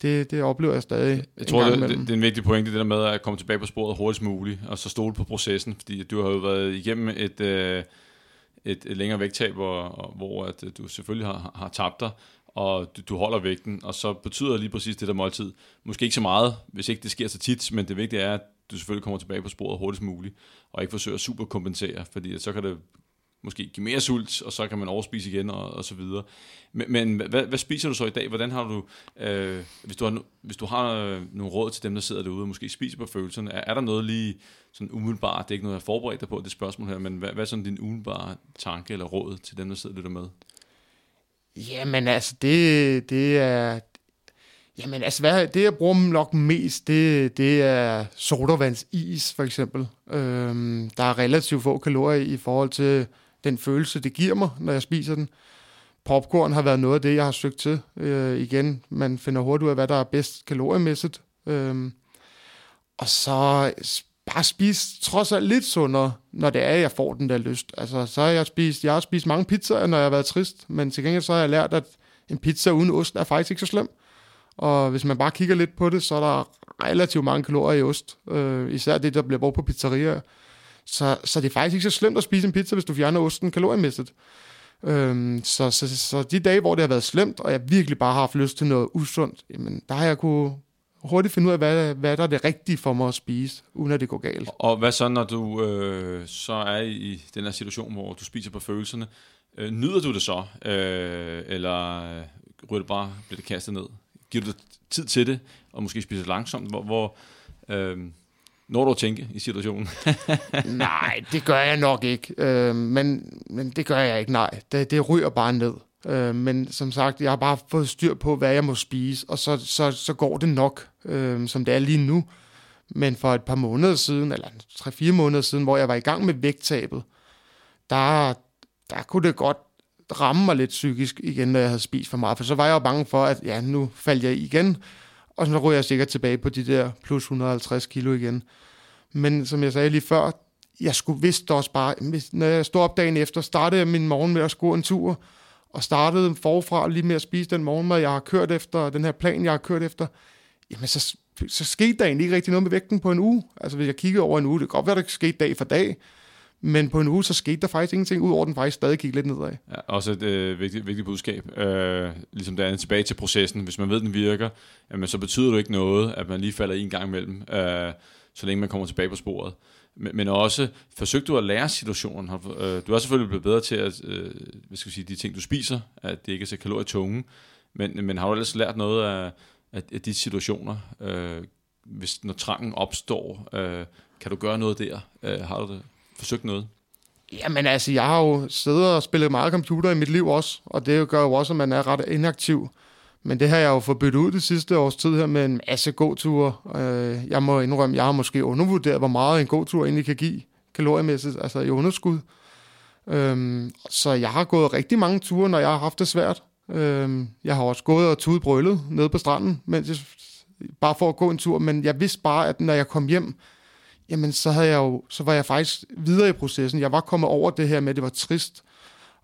det, det oplever jeg stadig. Jeg tror, det, det, det er en vigtig pointe, det der med at komme tilbage på sporet hurtigst muligt, og så stole på processen, fordi du har jo været igennem et, øh, et, et længere vægttab, hvor, hvor at øh, du selvfølgelig har, har tabt dig, og du, du holder vægten, og så betyder lige præcis det der måltid, måske ikke så meget, hvis ikke det sker så tit, men det vigtige er, at du selvfølgelig kommer tilbage på sporet hurtigst muligt, og ikke forsøger at superkompensere, fordi så kan det måske give mere sult, og så kan man overspise igen, og, og så videre. Men, men hvad, hvad spiser du så i dag? Hvordan har du, øh, hvis du har, hvis du har øh, nogle råd til dem, der sidder derude og måske spiser på følelserne, er, er der noget lige sådan umiddelbart, det er ikke noget, jeg har forberedt dig på, det spørgsmål her, men hvad, hvad er sådan din umiddelbare tanke eller råd til dem, der sidder lytter med? Jamen altså, det, det er... Jamen altså, hvad, det jeg bruger nok mest, det, det er sodavandsis for eksempel. Øhm, der er relativt få kalorier i forhold til den følelse, det giver mig, når jeg spiser den. Popcorn har været noget af det, jeg har søgt til. Øh, igen, man finder hurtigt ud af, hvad der er bedst kaloriemæssigt. Øhm, og så bare spise trods alt lidt sundere, når det er, jeg får den der lyst. Altså, så har jeg spist, jeg har spist mange pizzaer, når jeg har været trist, men til gengæld så har jeg lært, at en pizza uden ost er faktisk ikke så slem. Og hvis man bare kigger lidt på det, så er der relativt mange kalorier i ost. Øh, især det, der bliver brugt på pizzerier. Så, så det er faktisk ikke så slemt at spise en pizza, hvis du fjerner osten kaloriemæssigt. Øhm, så, så, så de dage, hvor det har været slemt, og jeg virkelig bare har haft lyst til noget usundt, jamen, der har jeg kunne hurtigt finde ud af, hvad, hvad der er det rigtige for mig at spise, uden at det går galt. Og hvad så, når du øh, så er i den her situation, hvor du spiser på følelserne? Øh, nyder du det så, øh, eller ryger det bare, bliver det kastet ned? Giver du tid til det, og måske spiser langsomt? Hvor, hvor øh, når du at tænke i situationen? nej, det gør jeg nok ikke. Øh, men, men det gør jeg ikke, nej. Det, det ryger bare ned. Øh, men som sagt, jeg har bare fået styr på, hvad jeg må spise, og så, så, så går det nok, øh, som det er lige nu. Men for et par måneder siden, eller tre-fire måneder siden, hvor jeg var i gang med vægttabet, der, der kunne det godt ramme mig lidt psykisk igen, når jeg havde spist for meget. For så var jeg jo bange for, at ja, nu faldt jeg igen, og så ryger jeg sikkert tilbage på de der plus 150 kilo igen. Men som jeg sagde lige før, jeg skulle vidste også bare, når jeg stod op dagen efter, startede jeg min morgen med at gå en tur, og startede forfra lige med at spise den morgenmad, jeg har kørt efter, den her plan, jeg har kørt efter, jamen så, så skete der egentlig ikke rigtig noget med vægten på en uge. Altså hvis jeg kiggede over en uge, det kan godt være, der skete dag for dag, men på en uge, så skete der faktisk ingenting, udover den faktisk stadig gik lidt nedad. Ja, også et øh, vigtigt, vigtigt budskab. Øh, ligesom der er tilbage til processen. Hvis man ved, den virker, jamen, så betyder det ikke noget, at man lige falder en gang imellem, øh, så længe man kommer tilbage på sporet men, men også forsøgte du at lære situationen. Øh, du er selvfølgelig blevet bedre til at, øh, hvad skal jeg sige, de ting, du spiser, at det ikke er så kalorietunge, men, men har du ellers lært noget af, af, af de situationer, øh, hvis når trangen opstår, øh, kan du gøre noget der? Øh, har du det, forsøgt noget? Jamen altså, jeg har jo siddet og spillet meget computer i mit liv også, og det gør jo også, at man er ret inaktiv. Men det har jeg jo fået byttet ud det sidste års tid her med en masse gåture. Øh, jeg må indrømme, jeg har måske undervurderet, hvor meget en gåtur egentlig kan give kaloriemæssigt, altså i underskud. Øhm, så jeg har gået rigtig mange ture, når jeg har haft det svært. Øhm, jeg har også gået og tudet brøllet nede på stranden, mens jeg, bare for at gå en tur, men jeg vidste bare, at når jeg kom hjem, jamen så, havde jeg jo, så var jeg faktisk videre i processen. Jeg var kommet over det her med, at det var trist,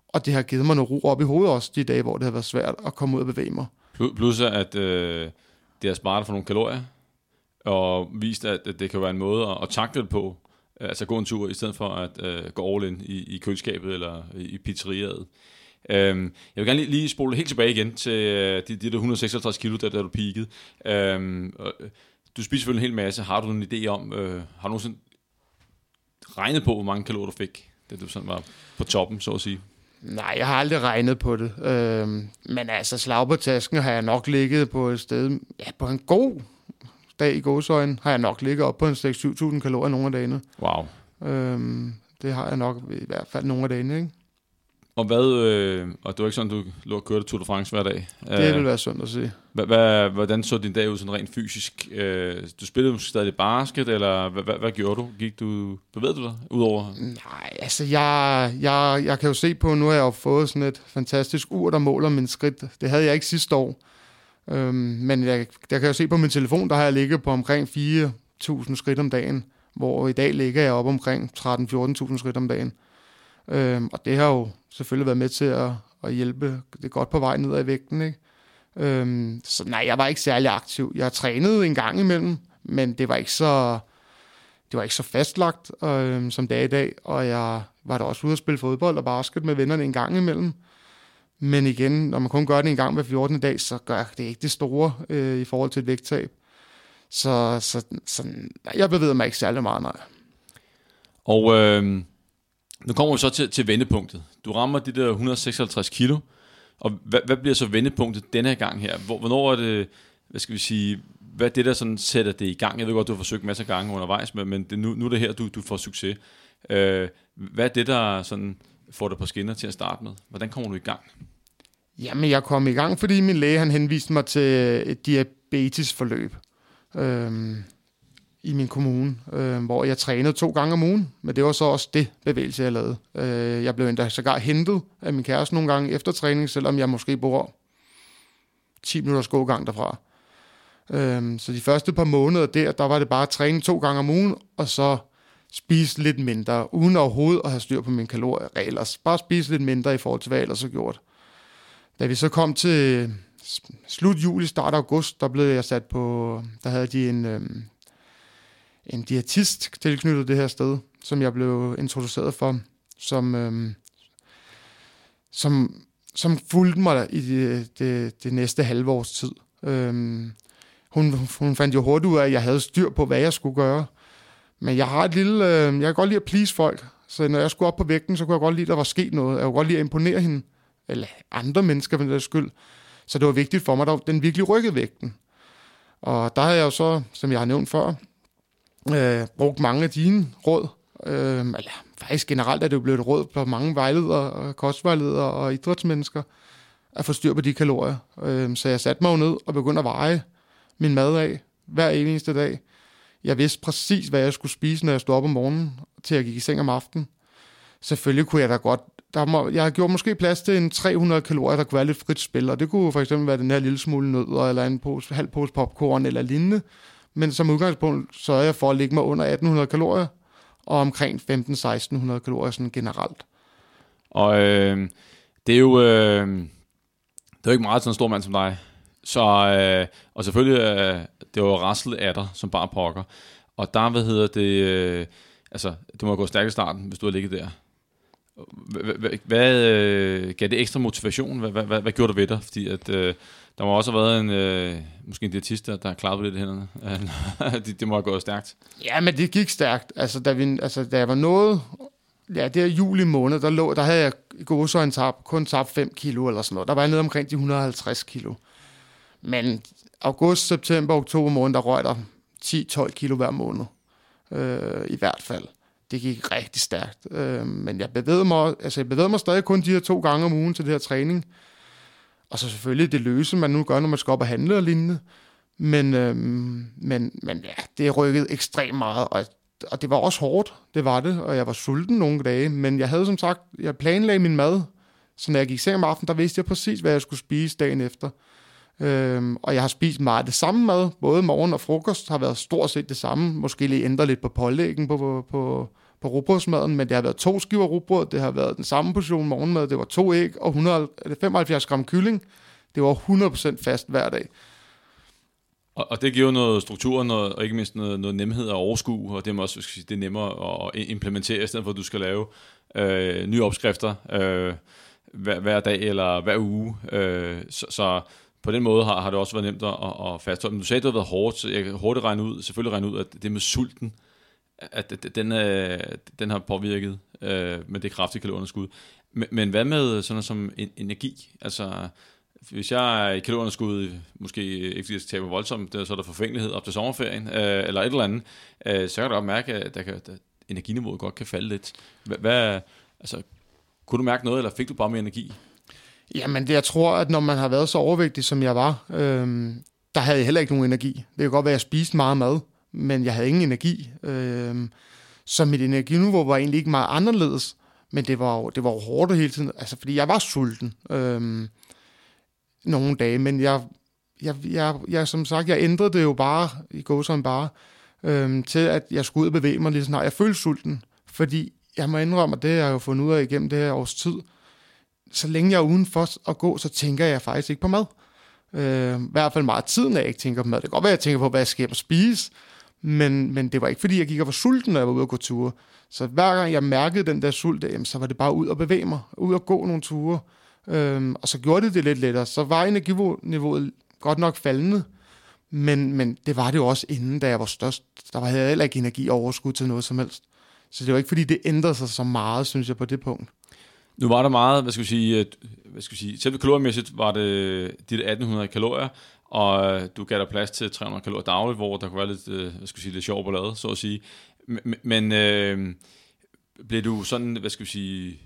og det har givet mig noget ro op i hovedet også, de dage, hvor det har været svært at komme ud og bevæge mig. Plus at øh, det har sparet for nogle kalorier, og vist, at, at det kan være en måde at, at takle det på, altså gå en tur, i stedet for at øh, gå all in i, i køleskabet eller i pizzeriet. Øhm, jeg vil gerne lige, lige spole helt tilbage igen til øh, de, de der 156 kilo, der, der du peakede. Øhm, øh, du spiser selvfølgelig en hel masse. Har du en idé om, øh, har du nogensinde regnet på, hvor mange kalorier du fik, da du sådan var på toppen, så at sige? Nej, jeg har aldrig regnet på det. Øhm, men altså, slag på tasken har jeg nok ligget på et sted, ja, på en god dag i gåsøjen, har jeg nok ligget op på en 6-7.000 kalorier nogle af dagene. Wow. Øhm, det har jeg nok i hvert fald nogle af dagene, ikke? Og hvad, øh, og det var ikke sådan, du lå og kørte Tour de France hver dag? Det vil være sundt at se. Hvad, hvordan så din dag ud sådan rent fysisk? Øh, du spillede måske stadig basket, eller hvad, hvad, hvad gjorde du? Gik du, bevægede du dig udover? Nej, altså jeg, jeg, jeg kan jo se på, nu har jeg jo fået sådan et fantastisk ur, der måler min skridt. Det havde jeg ikke sidste år. Øhm, men jeg, jeg kan jo se på min telefon, der har jeg ligget på omkring 4.000 skridt om dagen, hvor i dag ligger jeg op omkring 13-14.000 skridt om dagen. Øhm, og det har jo selvfølgelig været med til at, at hjælpe det godt på vej ned i vægten. Ikke? Øhm, så nej, jeg var ikke særlig aktiv. Jeg trænede en gang imellem, men det var ikke så, det var ikke så fastlagt, øhm, som det er i dag. Og jeg var da også ude at spille fodbold og basket med vennerne en gang imellem. Men igen, når man kun gør det en gang hver 14. dag, så gør det ikke det store øh, i forhold til et vægttab. Så, så, så jeg bevæger mig ikke særlig meget, nej. Og øh, nu kommer vi så til, til vendepunktet. Du rammer de der 156 kilo, og hvad, hvad bliver så vendepunktet denne gang her? Hvor, hvornår er det, hvad skal vi sige, hvad er det, der sådan sætter det i gang? Jeg ved godt, du har forsøgt masser af gange undervejs, men, men det, nu, nu er det her, du, du får succes. Øh, hvad er det, der sådan får dig på skinner til at starte med? Hvordan kommer du i gang? Jamen, jeg kom i gang, fordi min læge han henviste mig til et diabetesforløb. Øhm, i min kommune, øh, hvor jeg trænede to gange om ugen, men det var så også det bevægelse, jeg lavede. Øh, jeg blev endda sågar hentet af min kæreste nogle gange efter træning, selvom jeg måske bor 10 minutters gågang derfra. Øh, så de første par måneder der, der var det bare træning to gange om ugen, og så spise lidt mindre, uden overhovedet at have styr på mine kalorier. Ellers bare spise lidt mindre i forhold til, hvad jeg ellers har gjort. Da vi så kom til slut juli, start august, der blev jeg sat på, der havde de en, øh, en diætist tilknyttet det her sted, som jeg blev introduceret for, som, øhm, som, som fulgte mig i det, det, det næste halve års tid. Øhm, hun, hun fandt jo hurtigt ud af, at jeg havde styr på, hvad jeg skulle gøre. Men jeg har et lille... Øh, jeg kan godt lide at please folk. Så når jeg skulle op på vægten, så kunne jeg godt lide, at der var sket noget. Jeg kunne godt lide at imponere hende. Eller andre mennesker, for den skyld. Så det var vigtigt for mig, at den virkelig rykkede vægten. Og der havde jeg jo så, som jeg har nævnt før, øh, brugt mange af dine råd. Øh, eller faktisk generelt er det jo blevet et råd på mange vejledere, øh, kostvejledere og idrætsmennesker at få styr på de kalorier. Øh, så jeg satte mig jo ned og begyndte at veje min mad af hver eneste dag. Jeg vidste præcis, hvad jeg skulle spise, når jeg stod op om morgenen, til jeg gik i seng om aftenen. Selvfølgelig kunne jeg da godt... Der må, jeg har gjort måske plads til en 300 kalorier, der kunne være lidt frit spil, og det kunne for eksempel være den her lille smule nødder, eller en pose, halv pose popcorn, eller lignende men som udgangspunkt sørger jeg for at ligge mig under 1800 kalorier, og omkring 15-1600 kalorier sådan generelt. Og øh, det er jo øh, det er jo ikke meget sådan en stor mand som dig. Så, øh, og selvfølgelig, øh, det var raslet af dig, som bare pokker. Og der, hvad hedder det, øh, altså, du må gå stærkt i starten, hvis du har ligget der. Hvad øh, gav det ekstra motivation? Hvad, hvad, hvad gjorde du ved dig? Fordi at, øh, der må også have været en, øh, måske en diætist, der, har klaret lidt i hænderne. det, det må have gået stærkt. Ja, men det gik stærkt. Altså, da, vi, altså, da jeg var nået, ja, det er juli måned, der, lå, der havde jeg i gode tab, kun tabt 5 kilo eller sådan noget. Der var jeg nede omkring de 150 kilo. Men august, september, oktober måned, der røg der 10-12 kilo hver måned. Øh, I hvert fald. Det gik rigtig stærkt. Øh, men jeg bevægede mig, altså jeg bevægede mig stadig kun de her to gange om ugen til det her træning. Og så selvfølgelig det løse, man nu gør, når man skal op og handle og lignende. Men, øhm, men, men ja, det rykkede ekstremt meget, og, og det var også hårdt, det var det, og jeg var sulten nogle dage, men jeg havde som sagt, jeg planlagde min mad, så når jeg gik i seng om aftenen, der vidste jeg præcis, hvad jeg skulle spise dagen efter. Øhm, og jeg har spist meget det samme mad. Både morgen og frokost har været stort set det samme. Måske lige ændre lidt på pålæggen på, på, på, på rugbrødsmaden, men det har været to skiver rugbrød, det har været den samme portion morgenmad, det var to æg og 175 gram kylling. Det var 100% fast hver dag. Og, og det giver noget struktur, noget, og ikke mindst noget, noget nemhed og overskue, og det er også sige, det er nemmere at implementere, i stedet for at du skal lave øh, nye opskrifter øh, hver, hver dag eller hver uge. Øh, så, så på den måde har, har det også været nemt at, at fastholde. Men du sagde, at det har været hårdt, så jeg kan hurtigt regne ud, selvfølgelig regne ud, at det med sulten, at den, øh, den har påvirket øh, med det kraftige kalorieunderskud. Men, men hvad med sådan noget som energi? Altså, hvis jeg er i kalorieunderskud, måske ikke fordi jeg skal tabe voldsomt, så er der forfængelighed op til sommerferien, øh, eller et eller andet, øh, så kan du godt mærke, at, der kan, at energiniveauet godt kan falde lidt. Hvad, hvad, altså, kunne du mærke noget, eller fik du bare mere energi? Jamen, det, jeg tror, at når man har været så overvægtig, som jeg var, øh, der havde jeg heller ikke nogen energi. Det kan godt være, at jeg spiste meget mad, men jeg havde ingen energi. Øh, så mit energiniveau var egentlig ikke meget anderledes, men det var det var jo hårdt hele tiden, altså fordi jeg var sulten øh, nogle dage, men jeg, jeg, jeg, jeg, som sagt, jeg ændrede det jo bare, i går som bare, øh, til at jeg skulle ud og bevæge mig lige snart. Jeg følte sulten, fordi jeg må indrømme, at det har jeg jo fundet ud af igennem det her års tid, så længe jeg er udenfor at gå, så tænker jeg faktisk ikke på mad. Øh, I hvert fald meget tiden, at jeg ikke tænker på mad. Det kan godt være, at jeg tænker på, hvad jeg skal hjem og spise, men, men det var ikke, fordi jeg gik og var sulten, når jeg var ude og gå ture. Så hver gang jeg mærkede den der sult, jamen, så var det bare ud og bevæge mig, ud og gå nogle ture. Øhm, og så gjorde det det lidt lettere. Så var energiniveauet godt nok faldende, men, men det var det jo også inden, da jeg var størst. Der var heller ikke energi og overskud til noget som helst. Så det var ikke, fordi det ændrede sig så meget, synes jeg, på det punkt. Nu var der meget, hvad skal vi sige, øh, hvad skal vi sige selv kaloriemæssigt var det øh, de 1800 kalorier, og øh, du gav dig plads til 300 kalorier dagligt, hvor der kunne være lidt, øh, hvad skal jeg sige, lidt sjov på lade, så at sige. Men øh, blev du sådan, hvad skal vi sige,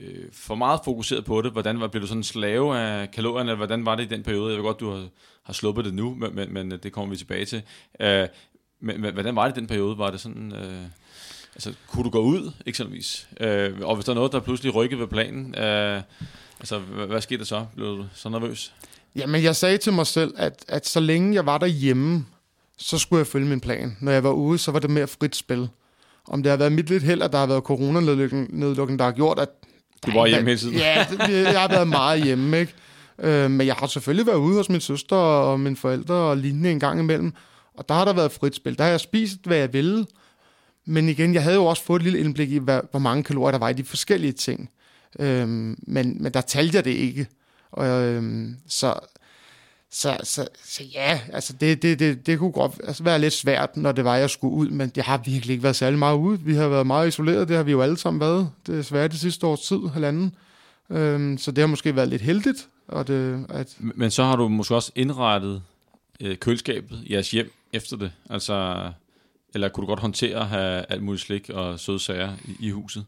øh, for meget fokuseret på det? Hvordan var, blev du sådan slave af kalorierne, eller hvordan var det i den periode? Jeg ved godt, du har, har sluppet det nu, men, men, men øh, det kommer vi tilbage til. Øh, men, men hvordan var det i den periode? Var det sådan... Øh, altså, kunne du gå ud, eksempelvis? Øh, og hvis der er noget, der pludselig rykkede ved planen, øh, altså, hvad, hvad skete der så? Blev du så nervøs? Jamen, jeg sagde til mig selv, at, at så længe jeg var derhjemme, så skulle jeg følge min plan. Når jeg var ude, så var det mere frit spil. Om det har været mit lidt held, at der har været coronanedlukning, der har gjort, at... Du var hjemme hele tiden. Ja, jeg har været meget hjemme, ikke? Øh, men jeg har selvfølgelig været ude hos min søster og mine forældre og lignende en gang imellem. Og der har der været frit spil. Der har jeg spist, hvad jeg ville. Men igen, jeg havde jo også fået et lille indblik i, hvad, hvor mange kalorier der var i de forskellige ting. Øhm, men, men der talte jeg det ikke. Og, øhm, så, så, så, så ja, altså det, det, det, det kunne godt altså være lidt svært, når det var, jeg skulle ud, men det har virkelig ikke været særlig meget ude. Vi har været meget isoleret, det har vi jo alle sammen været. Det er svært det sidste års tid, halvanden. Øhm, så det har måske været lidt heldigt. Og det, at men så har du måske også indrettet øh, køleskabet i jeres hjem efter det. Altså, eller kunne du godt håndtere at have alt muligt slik og søde sager i, i huset?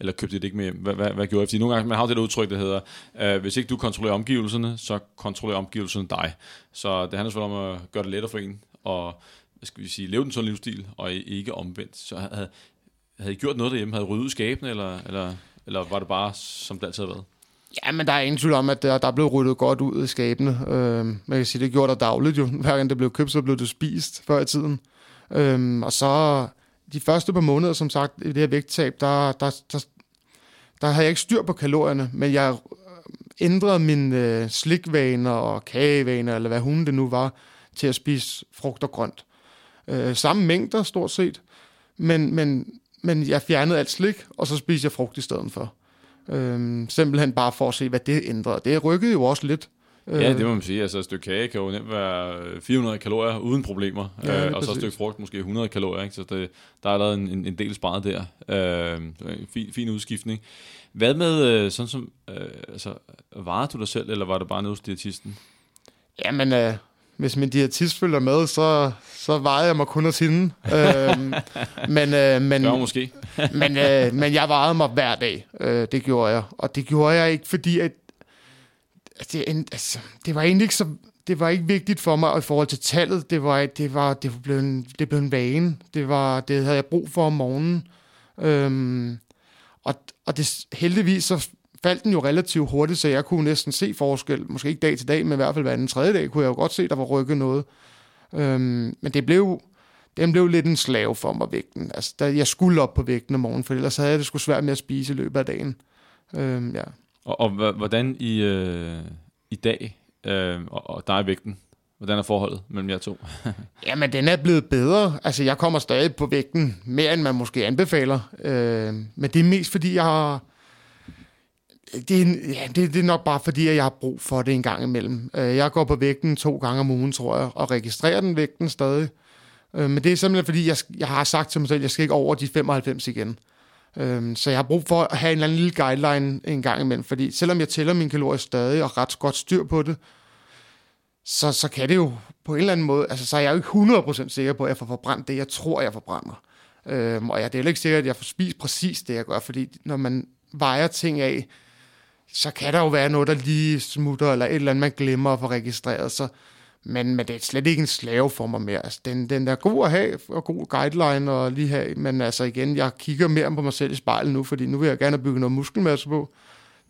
Eller købte det ikke med Hvad, hvad, hvad gjorde jeg? Fordi nogle gange man har jo det der udtryk, der hedder, øh, hvis ikke du kontrollerer omgivelserne, så kontrollerer omgivelserne dig. Så det handler selvfølgelig om at gøre det lettere for en, og hvad skal vi sige, leve den sådan livsstil, og ikke omvendt. Så havde, havde I gjort noget derhjemme? Havde I ryddet skabene, eller, eller, eller var det bare, som det altid har været? Ja, men der er ingen tvivl om, at der, der blev ryddet godt ud af skabene. Øh, man kan sige, det gjorde der dagligt jo. Hver gang det blev købt, så blev det spist før i tiden. Øh, og så de første par måneder, som sagt, i det her vægttab, der, der, der, der havde jeg ikke styr på kalorierne, men jeg ændrede mine øh, slikvaner og kagevaner, eller hvad hun det nu var, til at spise frugt og grønt. Øh, samme mængder, stort set, men, men, men jeg fjernede alt slik, og så spiste jeg frugt i stedet for. Øh, simpelthen bare for at se, hvad det ændrede. Det rykkede jo også lidt. Ja, det må man sige. Altså, et stykke kage kan jo nemt være 400 kalorier uden problemer, ja, øh, og så et stykke frugt måske 100 kalorier. Ikke? Så det, der er lavet en, en, en del sparet der. Øh, fin, fin udskiftning. Hvad med øh, sådan som, øh, altså, varede du dig selv, eller var det bare nede hos diætisten? Jamen, øh, hvis min diætist følger med, så, så vejede jeg mig kun hos hende. øh, men, øh, men, Gør måske. men, øh, men jeg vejede mig hver dag. Øh, det gjorde jeg. Og det gjorde jeg ikke, fordi at Altså, det, altså, det var egentlig ikke så det var ikke vigtigt for mig i forhold til tallet. Det var, det var, det var blevet, en, det blev en vane. Det, var, det havde jeg brug for om morgenen. Øhm, og, og det, heldigvis så faldt den jo relativt hurtigt, så jeg kunne næsten se forskel. Måske ikke dag til dag, men i hvert fald hver anden tredje dag kunne jeg jo godt se, der var rykket noget. Øhm, men det blev, den blev lidt en slave for mig, vægten. Altså, der, jeg skulle op på vægten om morgenen, for ellers havde jeg det sgu svært med at spise i løbet af dagen. Øhm, ja. Og, og hvordan i, øh, i dag, øh, og, og der i vægten, hvordan er forholdet mellem jer to? Jamen, den er blevet bedre. Altså, jeg kommer stadig på vægten mere, end man måske anbefaler. Øh, men det er mest, fordi jeg har... Det er, ja, det, det er nok bare fordi, at jeg har brug for det en gang imellem. Øh, jeg går på vægten to gange om ugen, tror jeg, og registrerer den vægten stadig. Øh, men det er simpelthen fordi, jeg, jeg har sagt til mig selv, at jeg skal ikke over de 95 igen. Øh, Øhm, så jeg har brug for at have en eller anden lille guideline en gang imellem, fordi selvom jeg tæller mine kalorier stadig og ret godt styr på det, så, så kan det jo på en eller anden måde, altså så er jeg jo ikke 100% sikker på, at jeg får forbrændt det, jeg tror, jeg forbrænder. Øhm, og jeg er heller ikke sikker, at jeg får spist præcis det, jeg gør, fordi når man vejer ting af, så kan der jo være noget, der lige smutter, eller et eller andet, man glemmer at få registreret. Så, men, men det er slet ikke en slave for mig mere. Altså, den, den er god at have, og god guideline at lige have, men altså igen, jeg kigger mere på mig selv i spejlet nu, fordi nu vil jeg gerne bygge noget muskelmasse på.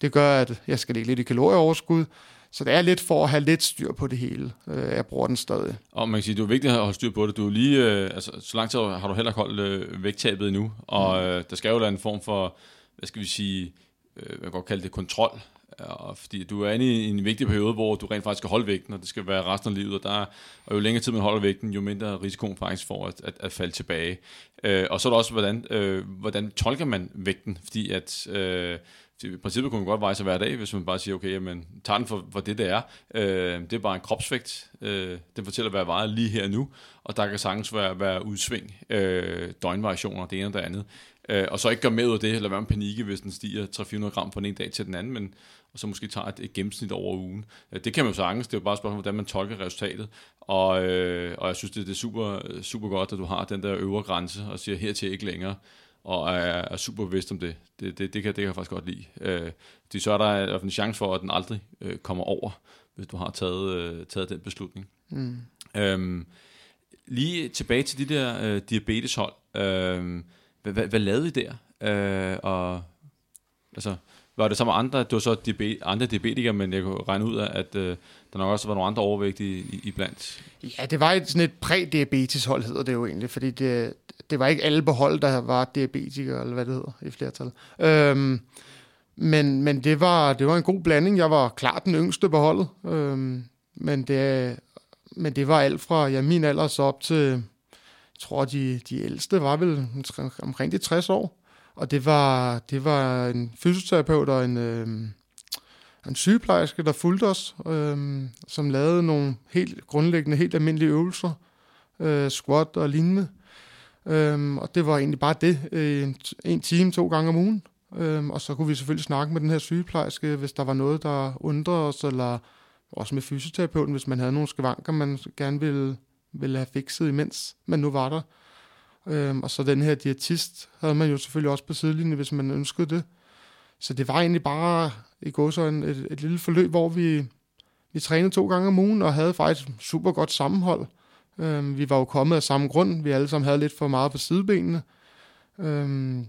Det gør, at jeg skal ligge lidt i kalorieoverskud, så det er lidt for at have lidt styr på det hele. Øh, jeg bruger den stadig. Og man kan sige, det er vigtigt at holde styr på det. Du er lige, øh, altså, så lang tid har du heller ikke holdt øh, vægttabet endnu, og mm. øh, der skal jo være en form for, hvad skal vi sige, øh, jeg kan godt kalde det kontrol, og fordi du er inde i en vigtig periode, hvor du rent faktisk skal holde vægten, og det skal være resten af livet, og, der og jo længere tid man holder vægten, jo mindre risikoen faktisk for at, at, at falde tilbage. Øh, og så er der også, hvordan, øh, hvordan tolker man vægten, fordi at øh, i princippet kunne man godt veje sig hver dag, hvis man bare siger, okay, jamen, tager den for, for det, det er. Øh, det er bare en kropsvægt. Øh, den fortæller, hvad jeg vejer lige her nu, og der kan sagtens være, være udsving, øh, døgnvariationer, det ene og det andet. Øh, og så ikke gøre med ud af det, eller være en panikke, hvis den stiger 300-400 gram fra den ene dag til den anden, men og så måske tager et, et gennemsnit over ugen. Øh, det kan man jo sagtens, det er jo bare et spørgsmål, hvordan man tolker resultatet. Og, øh, og jeg synes, det, det er super, super godt, at du har den der øvre grænse, og siger hertil ikke længere og er, er super bevidst om det. Det, det, det, kan, det kan jeg faktisk godt lide. Øh, de så er der en chance for, at den aldrig øh, kommer over, hvis du har taget, øh, taget den beslutning. Mm. Øhm, lige tilbage til de der øh, diabeteshold. Øh, hvad, hvad, hvad lavede I der? Øh, og, altså, var det så med andre, det var så diabe, andre diabetikere, men jeg kunne regne ud af, at øh, der nok også var nogle andre overvægtige i, i blandt? Ja, det var et, sådan et præ-diabeteshold, hedder det jo egentlig, fordi det, det var ikke alle på hold, der var diabetikere, eller hvad det hedder i flertal. Øhm, men men det, var, det var en god blanding. Jeg var klart den yngste på holdet. Øhm, men, det, men det var alt fra ja, min alder så op til, jeg tror, de, de ældste var vel omkring de 60 år. Og det var, det var en fysioterapeut og en, øh, en sygeplejerske, der fulgte os, øh, som lavede nogle helt grundlæggende, helt almindelige øvelser, øh, squat og lignende. Øh, og det var egentlig bare det, øh, en, en time to gange om ugen. Øh, og så kunne vi selvfølgelig snakke med den her sygeplejerske, hvis der var noget, der undrede os, eller også med fysioterapeuten, hvis man havde nogle skavanker, man gerne ville, ville have fikset, imens man nu var der. Øhm, og så den her diætist havde man jo selvfølgelig også på sidelinjen, hvis man ønskede det. Så det var egentlig bare i går så en, et, et lille forløb, hvor vi, vi trænede to gange om ugen og havde faktisk super godt sammenhold. Øhm, vi var jo kommet af samme grund. Vi alle sammen havde lidt for meget på sidebenene. Øhm,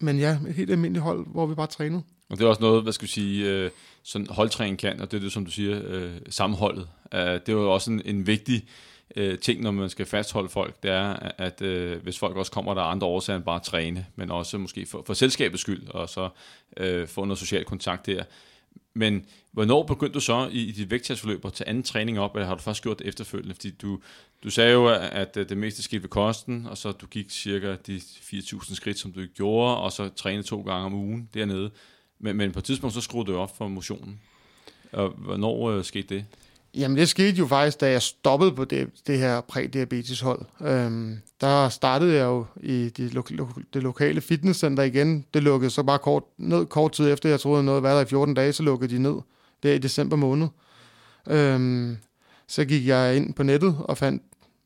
men ja, et helt almindeligt hold, hvor vi bare trænede. Og det er også noget, hvad skal vi sige, øh, sådan holdtræning kan, og det er det, som du siger, øh, sammenholdet. Uh, det er jo også en, en vigtig øh, ting, når man skal fastholde folk, det er, at øh, hvis folk også kommer, der er andre årsager end bare at træne, men også måske for, for selskabets skyld, og så øh, få noget social kontakt der. Men hvornår begyndte du så i, i dit vægttabsforløb at tage anden træning op, eller har du først gjort det efterfølgende? Fordi du, du sagde jo, at øh, det meste skete ved kosten, og så du gik cirka de 4.000 skridt, som du gjorde, og så trænede to gange om ugen dernede. Men, men på et tidspunkt, så skruede du op for motionen. Og hvornår øh, skete det? Jamen det skete jo faktisk, da jeg stoppede på det, det her prædiabeteshold. Øhm, der startede jeg jo i det, lo- lo- det lokale fitnesscenter igen. Det lukkede så bare kort, ned kort tid efter, jeg troede noget var der i 14 dage, så lukkede de ned. Det er i december måned. Øhm, så gik jeg ind på nettet og fandt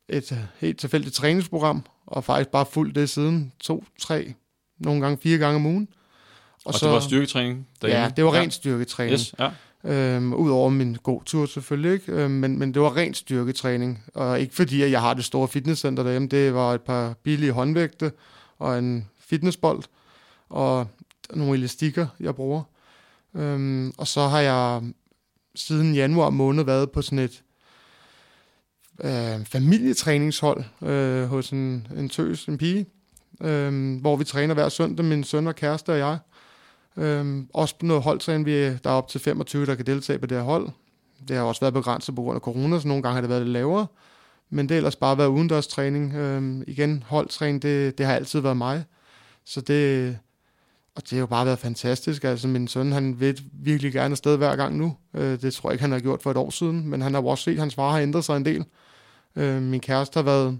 et helt tilfældigt træningsprogram, og faktisk bare fuldt det siden to, tre, nogle gange fire gange om ugen. Og, og så, det var styrketræning derhjemme? Ja, det var rent styrketræning. Yes, ja. Øhm, Udover min god tur selvfølgelig, ikke? Øhm, men, men det var rent styrketræning. Og ikke fordi, at jeg har det store fitnesscenter derhjemme. Det var et par billige håndvægte og en fitnessbold og nogle elastikker, jeg bruger. Øhm, og så har jeg siden januar måned været på sådan et øh, familietræningshold øh, hos en, en tøs, en pige, øh, hvor vi træner hver søndag, min søn og kæreste og jeg. Øhm, også på noget holdtræning, vi, der er op til 25, der kan deltage på det her hold. Det har også været begrænset på grund af corona, så nogle gange har det været lidt lavere. Men det har ellers bare været udendørs træning. Øhm, igen, holdtræning, det, det har altid været mig. Så det, og det har jo bare været fantastisk. Altså, min søn, han vil virkelig gerne afsted hver gang nu. Øh, det tror jeg ikke, han har gjort for et år siden, men han har også set, at hans far har ændret sig en del. Øh, min kæreste har været...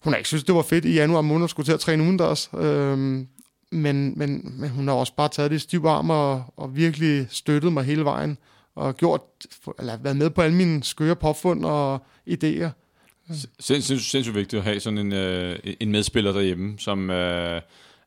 Hun har ikke synes, det var fedt i januar måned at skulle til at træne udendørs. Øh, men, men, men hun har også bare taget det i stiv arm og, og virkelig støttet mig hele vejen. Og gjort, eller været med på alle mine skøre påfund og idéer. Sindssygt, sindssygt vigtigt at have sådan en, øh, en medspiller derhjemme, som øh,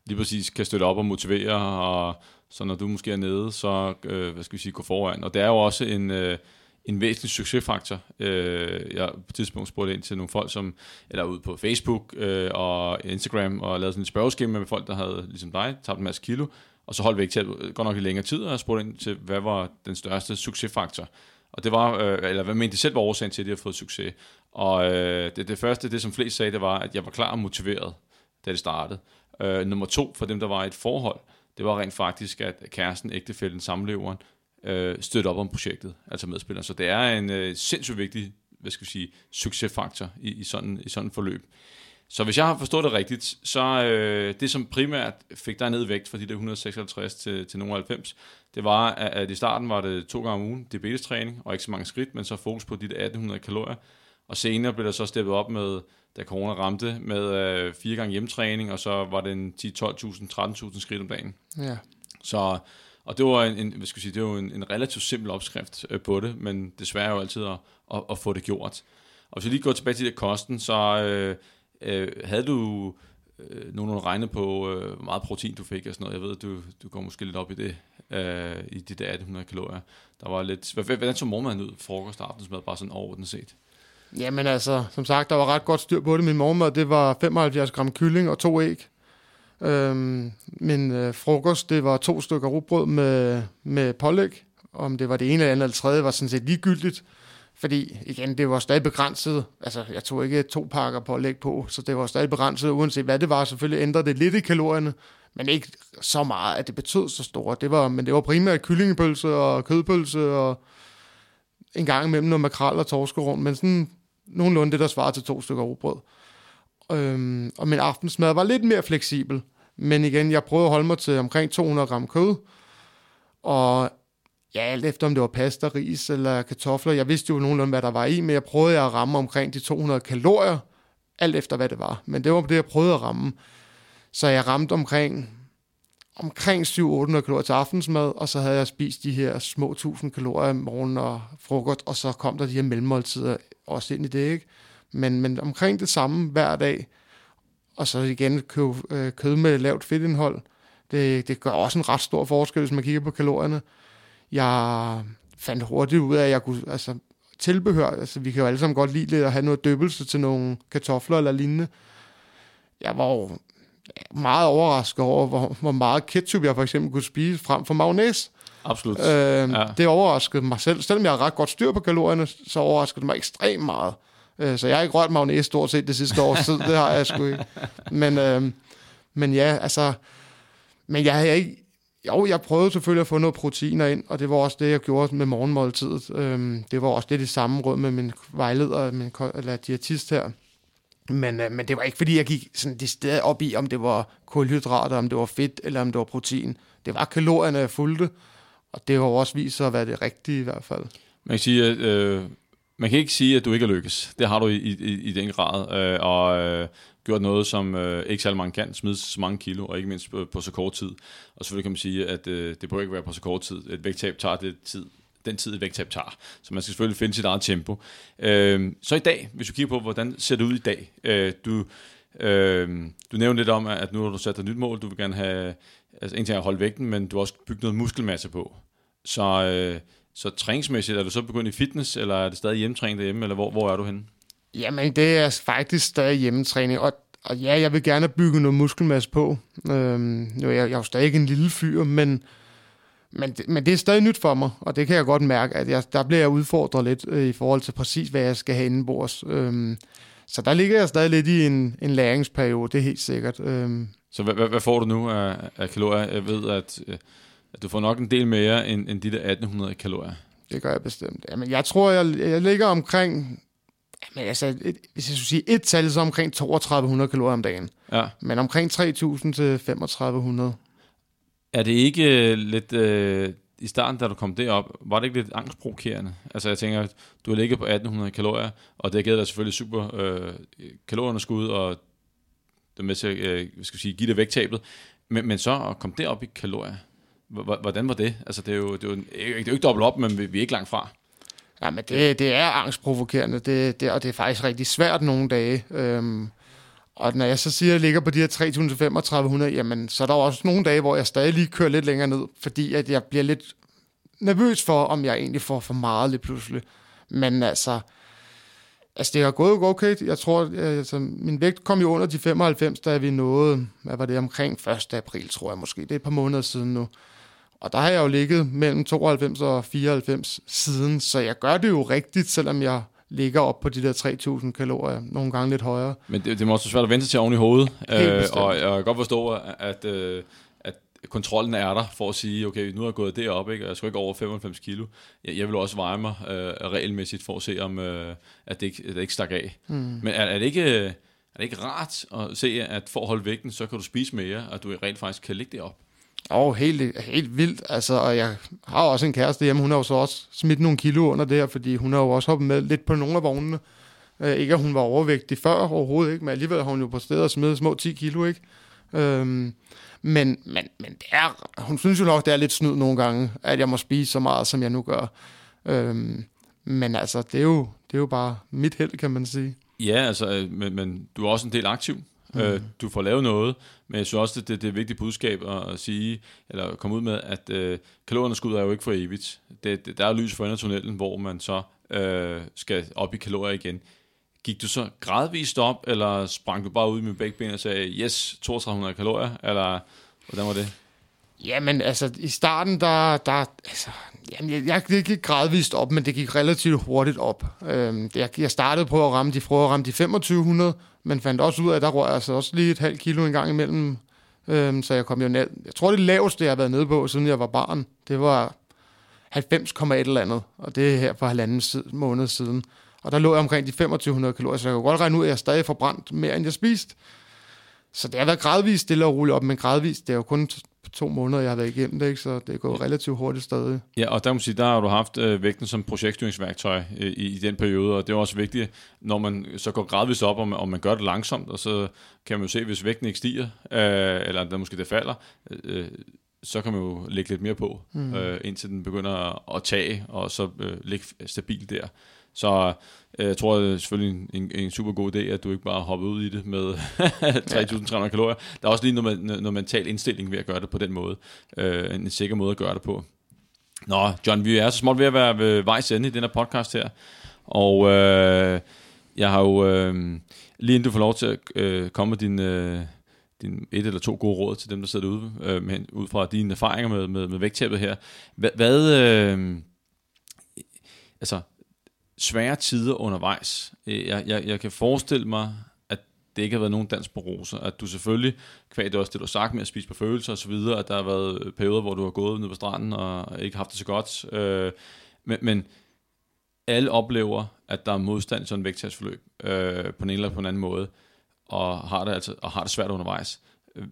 lige præcis kan støtte op og motivere, og så når du måske er nede, så øh, hvad skal vi sige, gå foran. Og det er jo også en, øh, en væsentlig succesfaktor. Øh, jeg på et tidspunkt spurgte ind til nogle folk, som eller ude på Facebook øh, og Instagram, og lavede sådan et spørgeskema med folk, der havde, ligesom dig, tabt en masse kilo, og så holdt væk til godt nok i længere tid, og jeg spurgte ind til, hvad var den største succesfaktor. Og det var, øh, eller hvad mente de selv var årsagen til, at de har fået succes. Og øh, det, det første, det som flest sagde, det var, at jeg var klar og motiveret, da det startede. Øh, nummer to, for dem, der var i et forhold, det var rent faktisk, at kæresten, ægtefælden, samleveren, øh, støtte op om projektet, altså medspilleren. Så det er en øh, sindssygt vigtig hvad skal vi sige, succesfaktor i, i, sådan, i sådan en forløb. Så hvis jeg har forstået det rigtigt, så øh, det, som primært fik dig ned vægt fra de der 156 til, til nogle 90, det var, at, i starten var det to gange om ugen diabetestræning, og ikke så mange skridt, men så fokus på de der 1800 kalorier. Og senere blev der så steppet op med, da corona ramte, med øh, fire gange hjemtræning, og så var det en 10, 12.000, 13.000 skridt om dagen. Ja. Så, og det var en, en, hvad skal jeg sige, det var en, en relativt simpel opskrift øh, på det, men desværre jo altid at, at, at få det gjort. Og hvis vi lige går tilbage til det kosten, så øh, øh, havde du øh, nogen regnet på, øh, hvor meget protein du fik og sådan noget. Jeg ved, du, du går måske lidt op i det, øh, i de der 1800 kalorier. Der var lidt, hvordan så morgenmaden ud, frokost og aftensmad, bare sådan overordnet set? Jamen altså, som sagt, der var ret godt styr på det. Min morgenmad, det var 75 gram kylling og to æg. Øhm, men øh, frokost, det var to stykker rugbrød med, med pålæg. Om det var det ene eller andet eller tredje, var sådan set ligegyldigt. Fordi, igen, det var stadig begrænset. Altså, jeg tog ikke to pakker pålæg på, så det var stadig begrænset, uanset hvad det var. Selvfølgelig ændrede det lidt i kalorierne, men ikke så meget, at det betød så stort. Det var, men det var primært kyllingepølse og kødpølse og en gang imellem noget makrel og torskerum, men sådan nogenlunde det, der svarer til to stykker rugbrød. Øhm, og min aftensmad var lidt mere fleksibel. Men igen, jeg prøvede at holde mig til omkring 200 gram kød. Og ja, alt efter om det var pasta, ris eller kartofler. Jeg vidste jo nogenlunde, hvad der var i, men jeg prøvede at ramme omkring de 200 kalorier. Alt efter, hvad det var. Men det var det, jeg prøvede at ramme. Så jeg ramte omkring omkring 700-800 kalorier til aftensmad, og så havde jeg spist de her små 1000 kalorier om morgen og frokost, og så kom der de her mellemmåltider også ind i det, ikke? Men, men omkring det samme hver dag, og så igen køb, øh, kød med lavt fedtindhold, det, det gør også en ret stor forskel, hvis man kigger på kalorierne. Jeg fandt hurtigt ud af, at jeg kunne, altså tilbehør, altså vi kan jo alle sammen godt lide lidt at have noget døbelse til nogle kartofler eller lignende. Jeg var jo meget overrasket over, hvor, hvor meget ketchup jeg for eksempel kunne spise frem for mayonnaise. Absolut. Øh, ja. Det overraskede mig selv. Selvom jeg har ret godt styr på kalorierne, så overraskede det mig ekstremt meget. Øh, så jeg har ikke rørt mayonnaise stort set det sidste år, så det har jeg sgu ikke. Men, øh, men ja, altså... Men jeg har ikke... Jo, jeg prøvede selvfølgelig at få noget proteiner ind, og det var også det, jeg gjorde med morgenmåltidet. Øh, det var også det, det samme råd med min vejleder, min, eller diætist her. Men, øh, men det var ikke, fordi jeg gik sådan det sted op i, om det var kulhydrater, om det var fedt, eller om det var protein. Det var kalorierne, jeg fulgte, og det har også vist sig at være det rigtige i hvert fald. Man kan sige, at øh, man kan ikke sige, at du ikke er lykkes. Det har du i, i, i den grad, øh, og øh, gjort noget, som øh, ikke særlig mange kan, smide så mange kilo, og ikke mindst på, på så kort tid. Og selvfølgelig kan man sige, at øh, det bør ikke være på så kort tid. Et vægttab tager det tid, den tid, et vægttab tager. Så man skal selvfølgelig finde sit eget tempo. Øh, så i dag, hvis du kigger på, hvordan ser det ud i dag? Øh, du, øh, du nævnte lidt om, at nu har du sat dig et nyt mål. Du vil gerne have, altså en ting er at holde vægten, men du har også bygget noget muskelmasse på. Så, øh, så træningsmæssigt, er du så begyndt i fitness, eller er det stadig hjemmetræning derhjemme, eller hvor, hvor er du henne? Jamen, det er faktisk stadig hjemmetræning, og, og ja, jeg vil gerne bygge noget muskelmasse på. Øhm, nu er jeg, jeg er jo stadig ikke en lille fyr, men men, det, men det er stadig nyt for mig, og det kan jeg godt mærke, at jeg, der bliver jeg udfordret lidt øh, i forhold til præcis, hvad jeg skal have indenbords. Øhm, så der ligger jeg stadig lidt i en, en læringsperiode, det er helt sikkert. Øhm. Så hvad, hvad, hvad får du nu af, af kalorier? Jeg ved, at, øh, at du får nok en del mere end, end de der 1800 kalorier. Det gør jeg bestemt. Jamen, jeg tror, jeg, jeg ligger omkring men altså, et, hvis jeg skulle sige et tal, så omkring 3200 kalorier om dagen. Ja. Men omkring 3000 til 3500. Er det ikke øh, lidt... Øh, I starten, da du kom derop, var det ikke lidt angstprovokerende? Altså jeg tænker, du har ligget på 1800 kalorier, og det har givet dig selvfølgelig super øh, kalorieunderskud, og det med til at øh, skal sige, give dig vægttabet. Men, men så at komme derop i kalorier, hvordan var det? Altså det er jo, det er jo, det er jo ikke dobbelt op, men vi, vi er ikke langt fra. Ja, men det, det er angstprovokerende, det, det, og det er faktisk rigtig svært nogle dage. Øhm, og når jeg så siger, at jeg ligger på de her 3.500, jamen, så er der også nogle dage, hvor jeg stadig lige kører lidt længere ned, fordi at jeg bliver lidt nervøs for, om jeg egentlig får for meget lidt pludselig. Men altså, altså det har gået okay. Jeg tror, øh, altså, min vægt kom jo under de 95, da vi nåede, hvad var det, omkring 1. april, tror jeg måske. Det er et par måneder siden nu. Og der har jeg jo ligget mellem 92 og 94 siden, så jeg gør det jo rigtigt, selvom jeg ligger op på de der 3.000 kalorier, nogle gange lidt højere. Men det, det må også være svært at vente til oven i hovedet, øh, og jeg kan godt forstå, at, øh, at kontrollen er der for at sige, okay, nu er jeg gået derop, ikke, og jeg skal ikke over 95 kilo. Jeg, jeg vil også veje mig øh, regelmæssigt for at se, om øh, at, det ikke, at det ikke stak af. Mm. Men er, er, det ikke, er det ikke rart at se, at for at holde vægten, så kan du spise mere, og du rent faktisk kan ligge derop? Og oh, helt, helt vildt, altså, og jeg har også en kæreste hjemme, hun har jo så også smidt nogle kilo under det her, fordi hun har jo også hoppet med lidt på nogle af vognene. Uh, ikke at hun var overvægtig før overhovedet, ikke? men alligevel har hun jo på stedet smidt små 10 kilo, ikke? Øhm, men, men, men det er, hun synes jo nok, det er lidt snyd nogle gange, at jeg må spise så meget, som jeg nu gør. Øhm, men altså, det er, jo, det er jo bare mit held, kan man sige. Ja, altså, øh, men, men du er også en del aktiv. Mm. Øh, du får lavet noget, men jeg synes også, det, det, det er et vigtigt budskab at, sige, eller komme ud med, at øh, kalorieunderskud er jo ikke for evigt. Det, det, der er lys for enden af tunnelen, hvor man så øh, skal op i kalorier igen. Gik du så gradvist op, eller sprang du bare ud med begge ben og sagde, yes, 3200 kalorier, eller hvordan var det? Jamen, altså, i starten, der, der altså, jamen, jeg, jeg, det gik gradvist op, men det gik relativt hurtigt op. Øhm, jeg, jeg startede på at ramme de, prøvede at ramme de 2500, men fandt også ud af, at der rører altså også lige et halvt kilo en gang imellem. Øhm, så jeg kom jo ned. Jeg tror, det laveste, jeg har været nede på, siden jeg var barn, det var 90,1 eller andet. Og det er her for halvanden måned siden. Og der lå jeg omkring de 2500 kalorier, så jeg kan godt regne ud, at jeg stadig forbrændt mere, end jeg spiste. Så det har været gradvist stille og roligt op, men gradvist, det er jo kun to måneder, jeg har været igennem det, ikke? så det er gået relativt hurtigt stadig. Ja, og der må sige, der har du haft øh, vægten som projektstyringsværktøj øh, i, i den periode, og det er også vigtigt, når man så går gradvist op, og man, og man gør det langsomt, og så kan man jo se, hvis vægten ikke stiger, øh, eller der måske det falder, øh, så kan man jo lægge lidt mere på, mm. øh, indtil den begynder at tage, og så øh, ligge stabilt der. Så øh, jeg tror det er selvfølgelig en, en super god idé, at du ikke bare hopper ud i det med 3.300 ja. kalorier. Der er også lige noget, noget mental indstilling ved at gøre det på den måde. Øh, en sikker måde at gøre det på. Nå, John, vi er så småt ved at være ved vejs ende i den her podcast her. Og øh, jeg har jo, øh, lige inden du får lov til at øh, komme med din, øh, din et eller to gode råd til dem, der sidder ude, øh, med, ud fra dine erfaringer med, med, med vægttabet her. Hvad, hvad øh, altså, svære tider undervejs. Øh, jeg, jeg, jeg kan forestille mig, at det ikke har været nogen dans på roser. At du selvfølgelig, kvad det også det, du har sagt med at spise på følelser og så videre, at der har været øh, perioder, hvor du har gået ned på stranden og ikke haft det så godt. Øh, men, men alle oplever, at der er modstand i sådan en vægttabsforløb øh, på en eller på en anden måde, og har det, altså, og har det svært undervejs. Øh,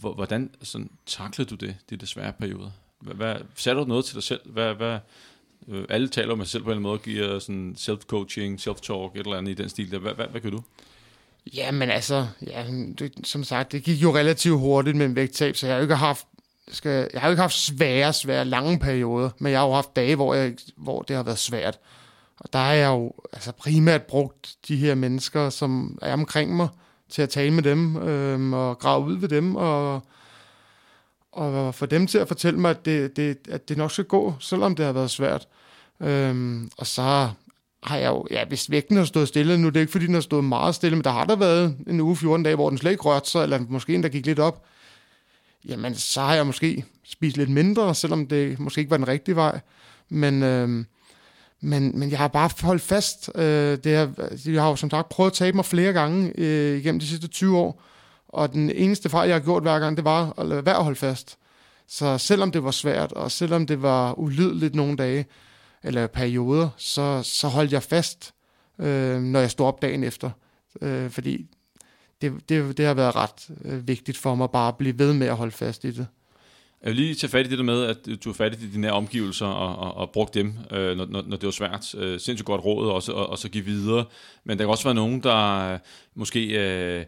hvordan sådan, taklede du det, de desværre svære perioder? Hvad, satte du noget til dig selv? Hvad, hvad, Øh, alle taler med sig selv på en måde, giver sådan self-coaching, self-talk, et eller andet i den stil. Hvad, hvad, hvad kan du? Ja, men altså, ja, det, som sagt, det gik jo relativt hurtigt med en vægttab, så jeg har jo ikke haft skal, jeg har jo ikke haft svære, svære, lange perioder, men jeg har jo haft dage, hvor, jeg, hvor det har været svært. Og der har jeg jo altså primært brugt de her mennesker, som er omkring mig, til at tale med dem øh, og grave ud ved dem og og få dem til at fortælle mig, at det, det, at det nok skal gå, selvom det har været svært. Øhm, og så har jeg jo, ja, hvis vægten har stået stille, nu det er ikke fordi, den har stået meget stille, men der har der været en uge, 14 dage, hvor den slet ikke rørte sig, eller måske en, der gik lidt op. jamen så har jeg måske spist lidt mindre, selvom det måske ikke var den rigtige vej. Men, øhm, men, men jeg har bare holdt fast. Øh, det er, jeg har jo som sagt prøvet at tabe mig flere gange øh, igennem de sidste 20 år, og den eneste fejl, jeg har gjort hver gang, det var at lade være at holde fast. Så selvom det var svært, og selvom det var ulydeligt nogle dage, eller perioder, så, så holdt jeg fast, øh, når jeg stod op dagen efter. Øh, fordi det, det, det har været ret øh, vigtigt for mig bare at blive ved med at holde fast i det. Jeg vil lige tage fat i det der med, at du har fat i dine omgivelser og, og, og brugt dem, øh, når, når det var svært. Øh, sindssygt godt råd også, og, og så give videre. Men der kan også være nogen, der øh, måske øh,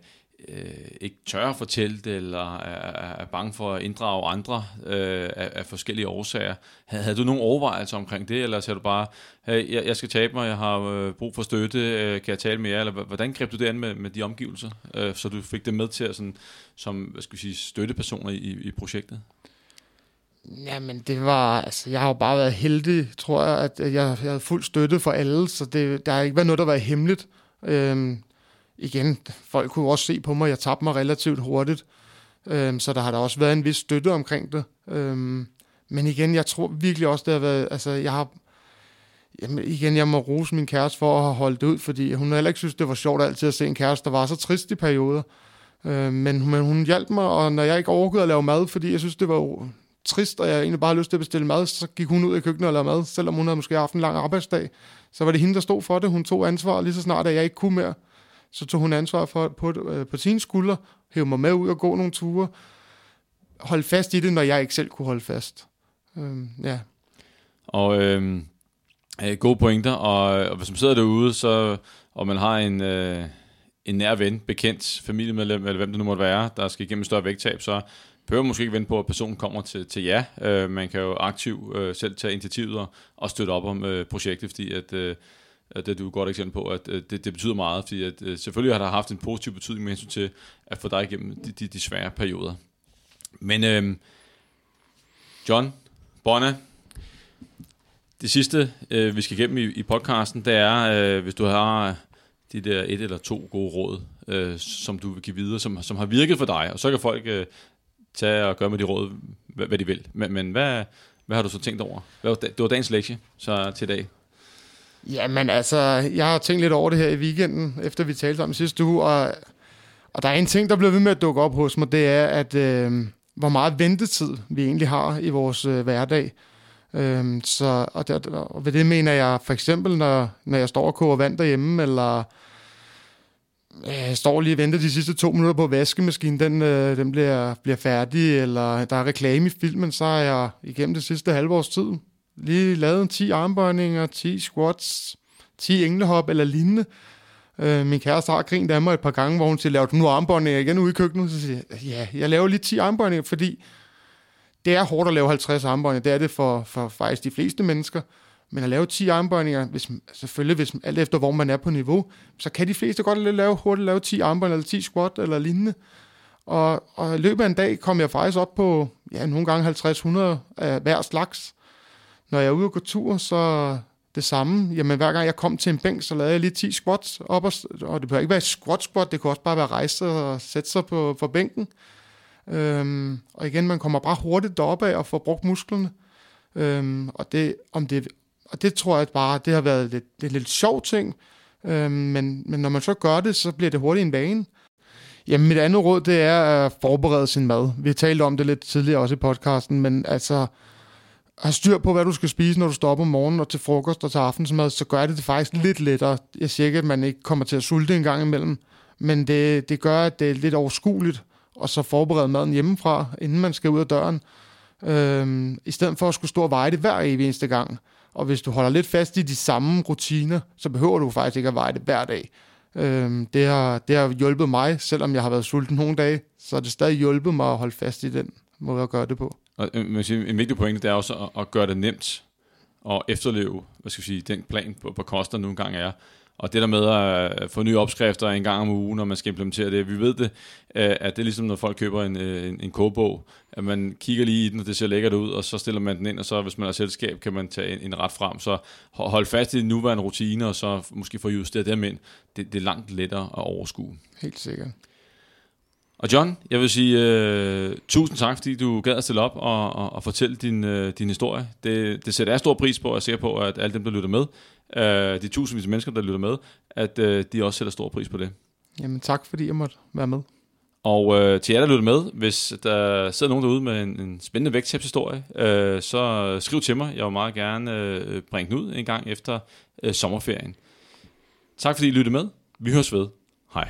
øh, ikke tør at fortælle det, eller er, er bange for at inddrage andre øh, af, af forskellige årsager. Havde, havde du nogle overvejelser omkring det, eller sagde du bare, hey, jeg, jeg skal tabe mig, jeg har øh, brug for støtte, øh, kan jeg tale med jer, eller hvordan greb du det an med, med de omgivelser, øh, så du fik det med til at, sådan, som hvad skal vi sige, støttepersoner i, i projektet? Jamen, det var, altså, jeg har jo bare været heldig, tror jeg, at jeg, jeg havde fuld støtte for alle, så det, der har ikke været noget, der var hemmeligt. Øhm, igen, folk kunne også se på mig, jeg tabte mig relativt hurtigt, øhm, så der har der også været en vis støtte omkring det. Øhm, men igen, jeg tror virkelig også, det har været, altså, jeg har, jamen, igen, jeg må rose min kæreste for at have holdt det ud, fordi hun heller ikke synes, det var sjovt altid at se en kæreste, der var så trist i perioder. Øhm, men, men hun hjalp mig, og når jeg ikke orkede at lave mad, fordi jeg synes, det var trist, og jeg egentlig bare havde lyst til at bestille mad, så gik hun ud i køkkenet og lavede mad, selvom hun havde måske haft en lang arbejdsdag. Så var det hende, der stod for det. Hun tog ansvar lige så snart, at jeg ikke kunne mere. Så tog hun ansvar for, på, øh, på sine skuldre, hævde mig med ud og gå nogle ture, holde fast i det, når jeg ikke selv kunne holde fast. Øhm, ja. Og øhm, øh, gode pointer, og, og hvis man sidder derude, så, og man har en, øh, en nær ven, bekendt, familiemedlem, eller hvem det nu måtte være, der skal igennem større vægttab, så behøver måske ikke vente på, at personen kommer til, til jer. Øh, man kan jo aktivt øh, selv tage initiativet og, og støtte op om øh, projektet, fordi at, øh, Øh, det er du et godt eksempel på, at øh, det, det betyder meget, fordi at, øh, selvfølgelig har det haft en positiv betydning med hensyn til at få dig igennem de, de, de svære perioder. Men øhm, John, Bonne, det sidste, øh, vi skal igennem i, i podcasten, det er, øh, hvis du har de der et eller to gode råd, øh, som du vil give videre, som, som har virket for dig, og så kan folk øh, tage og gøre med de råd, hvad, hvad de vil. Men, men hvad, hvad har du så tænkt over? Hvad var, det var dagens lektie så til i dag. Jamen altså, jeg har tænkt lidt over det her i weekenden, efter vi talte om sidste uge, og, og der er en ting, der bliver ved med at dukke op hos mig, det er, at øh, hvor meget ventetid vi egentlig har i vores øh, hverdag. Øh, så, og, det, og ved det mener jeg for eksempel, når, når jeg står og koger vand derhjemme, eller jeg står lige og venter de sidste to minutter på, at vaskemaskinen den, øh, den bliver, bliver færdig, eller der er reklame i filmen, så er jeg igennem det sidste halve års tid lige lavet 10 armbøjninger, 10 squats, 10 englehop eller lignende. Øh, min kæreste har grint af mig et par gange, hvor hun siger, laver du nu armbøjninger igen ude i køkkenet? Så siger jeg, ja, jeg laver lige 10 armbøjninger, fordi det er hårdt at lave 50 armbøjninger. Det er det for, for faktisk de fleste mennesker. Men at lave 10 armbøjninger, hvis, selvfølgelig hvis, alt efter hvor man er på niveau, så kan de fleste godt lave, hurtigt lave 10 armbøjninger, eller 10 squat, eller lignende. Og, og i løbet af en dag kom jeg faktisk op på, ja, nogle gange 50-100 af hver slags. Når jeg er ude og gå tur, så det samme. Jamen, hver gang jeg kom til en bænk, så lavede jeg lige 10 squats op, og, og det behøver ikke være squat squat, det kunne også bare være rejse og sætte sig på, på bænken. Øhm, og igen, man kommer bare hurtigt deroppe af og får brugt musklerne. Øhm, og det, om det og det tror jeg bare, det har været lidt, det er lidt sjov ting, øhm, men, men når man så gør det, så bliver det hurtigt en vane. Jamen, mit andet råd, det er at forberede sin mad. Vi har talt om det lidt tidligere også i podcasten, men altså, have styr på, hvad du skal spise, når du står op om morgenen og til frokost og til aftensmad, så gør det det faktisk lidt lettere. Jeg siger ikke, at man ikke kommer til at sulte en gang imellem, men det, det gør, at det er lidt overskueligt, og så forberede maden hjemmefra, inden man skal ud af døren, øhm, i stedet for at skulle stå og veje det hver evig eneste gang. Og hvis du holder lidt fast i de samme rutiner, så behøver du faktisk ikke at veje det hver dag. Øhm, det, har, det har hjulpet mig, selvom jeg har været sulten nogle dage, så har det stadig hjulpet mig at holde fast i den måde at gøre det på. Og øh, en, en vigtig pointe, det er også at, at gøre det nemt og efterleve, hvad skal jeg sige, den plan på, på koster nu engang er. Og det der med at øh, få nye opskrifter en gang om ugen, når man skal implementere det, vi ved det, øh, at det er ligesom, når folk køber en, en, en kogebog, at man kigger lige i den, og det ser lækkert ud, og så stiller man den ind, og så hvis man har selskab, kan man tage en, en ret frem. Så hold fast i de nuværende rutiner, og så måske få justeret dem ind. Det, det er langt lettere at overskue. Helt sikkert. Og John, jeg vil sige uh, tusind tak, fordi du gad at stille op og, og, og fortælle din, uh, din historie. Det, det sætter jeg stor pris på, og jeg er sikker på, at alle dem, der lytter med, uh, de tusindvis af mennesker, der lytter med, at uh, de også sætter stor pris på det. Jamen tak, fordi jeg måtte være med. Og uh, til jer, der lytter med, hvis der sidder nogen derude med en, en spændende vægttabshistorie, uh, så skriv til mig. Jeg vil meget gerne uh, bringe den ud en gang efter uh, sommerferien. Tak fordi I lyttede med. Vi høres ved. Hej.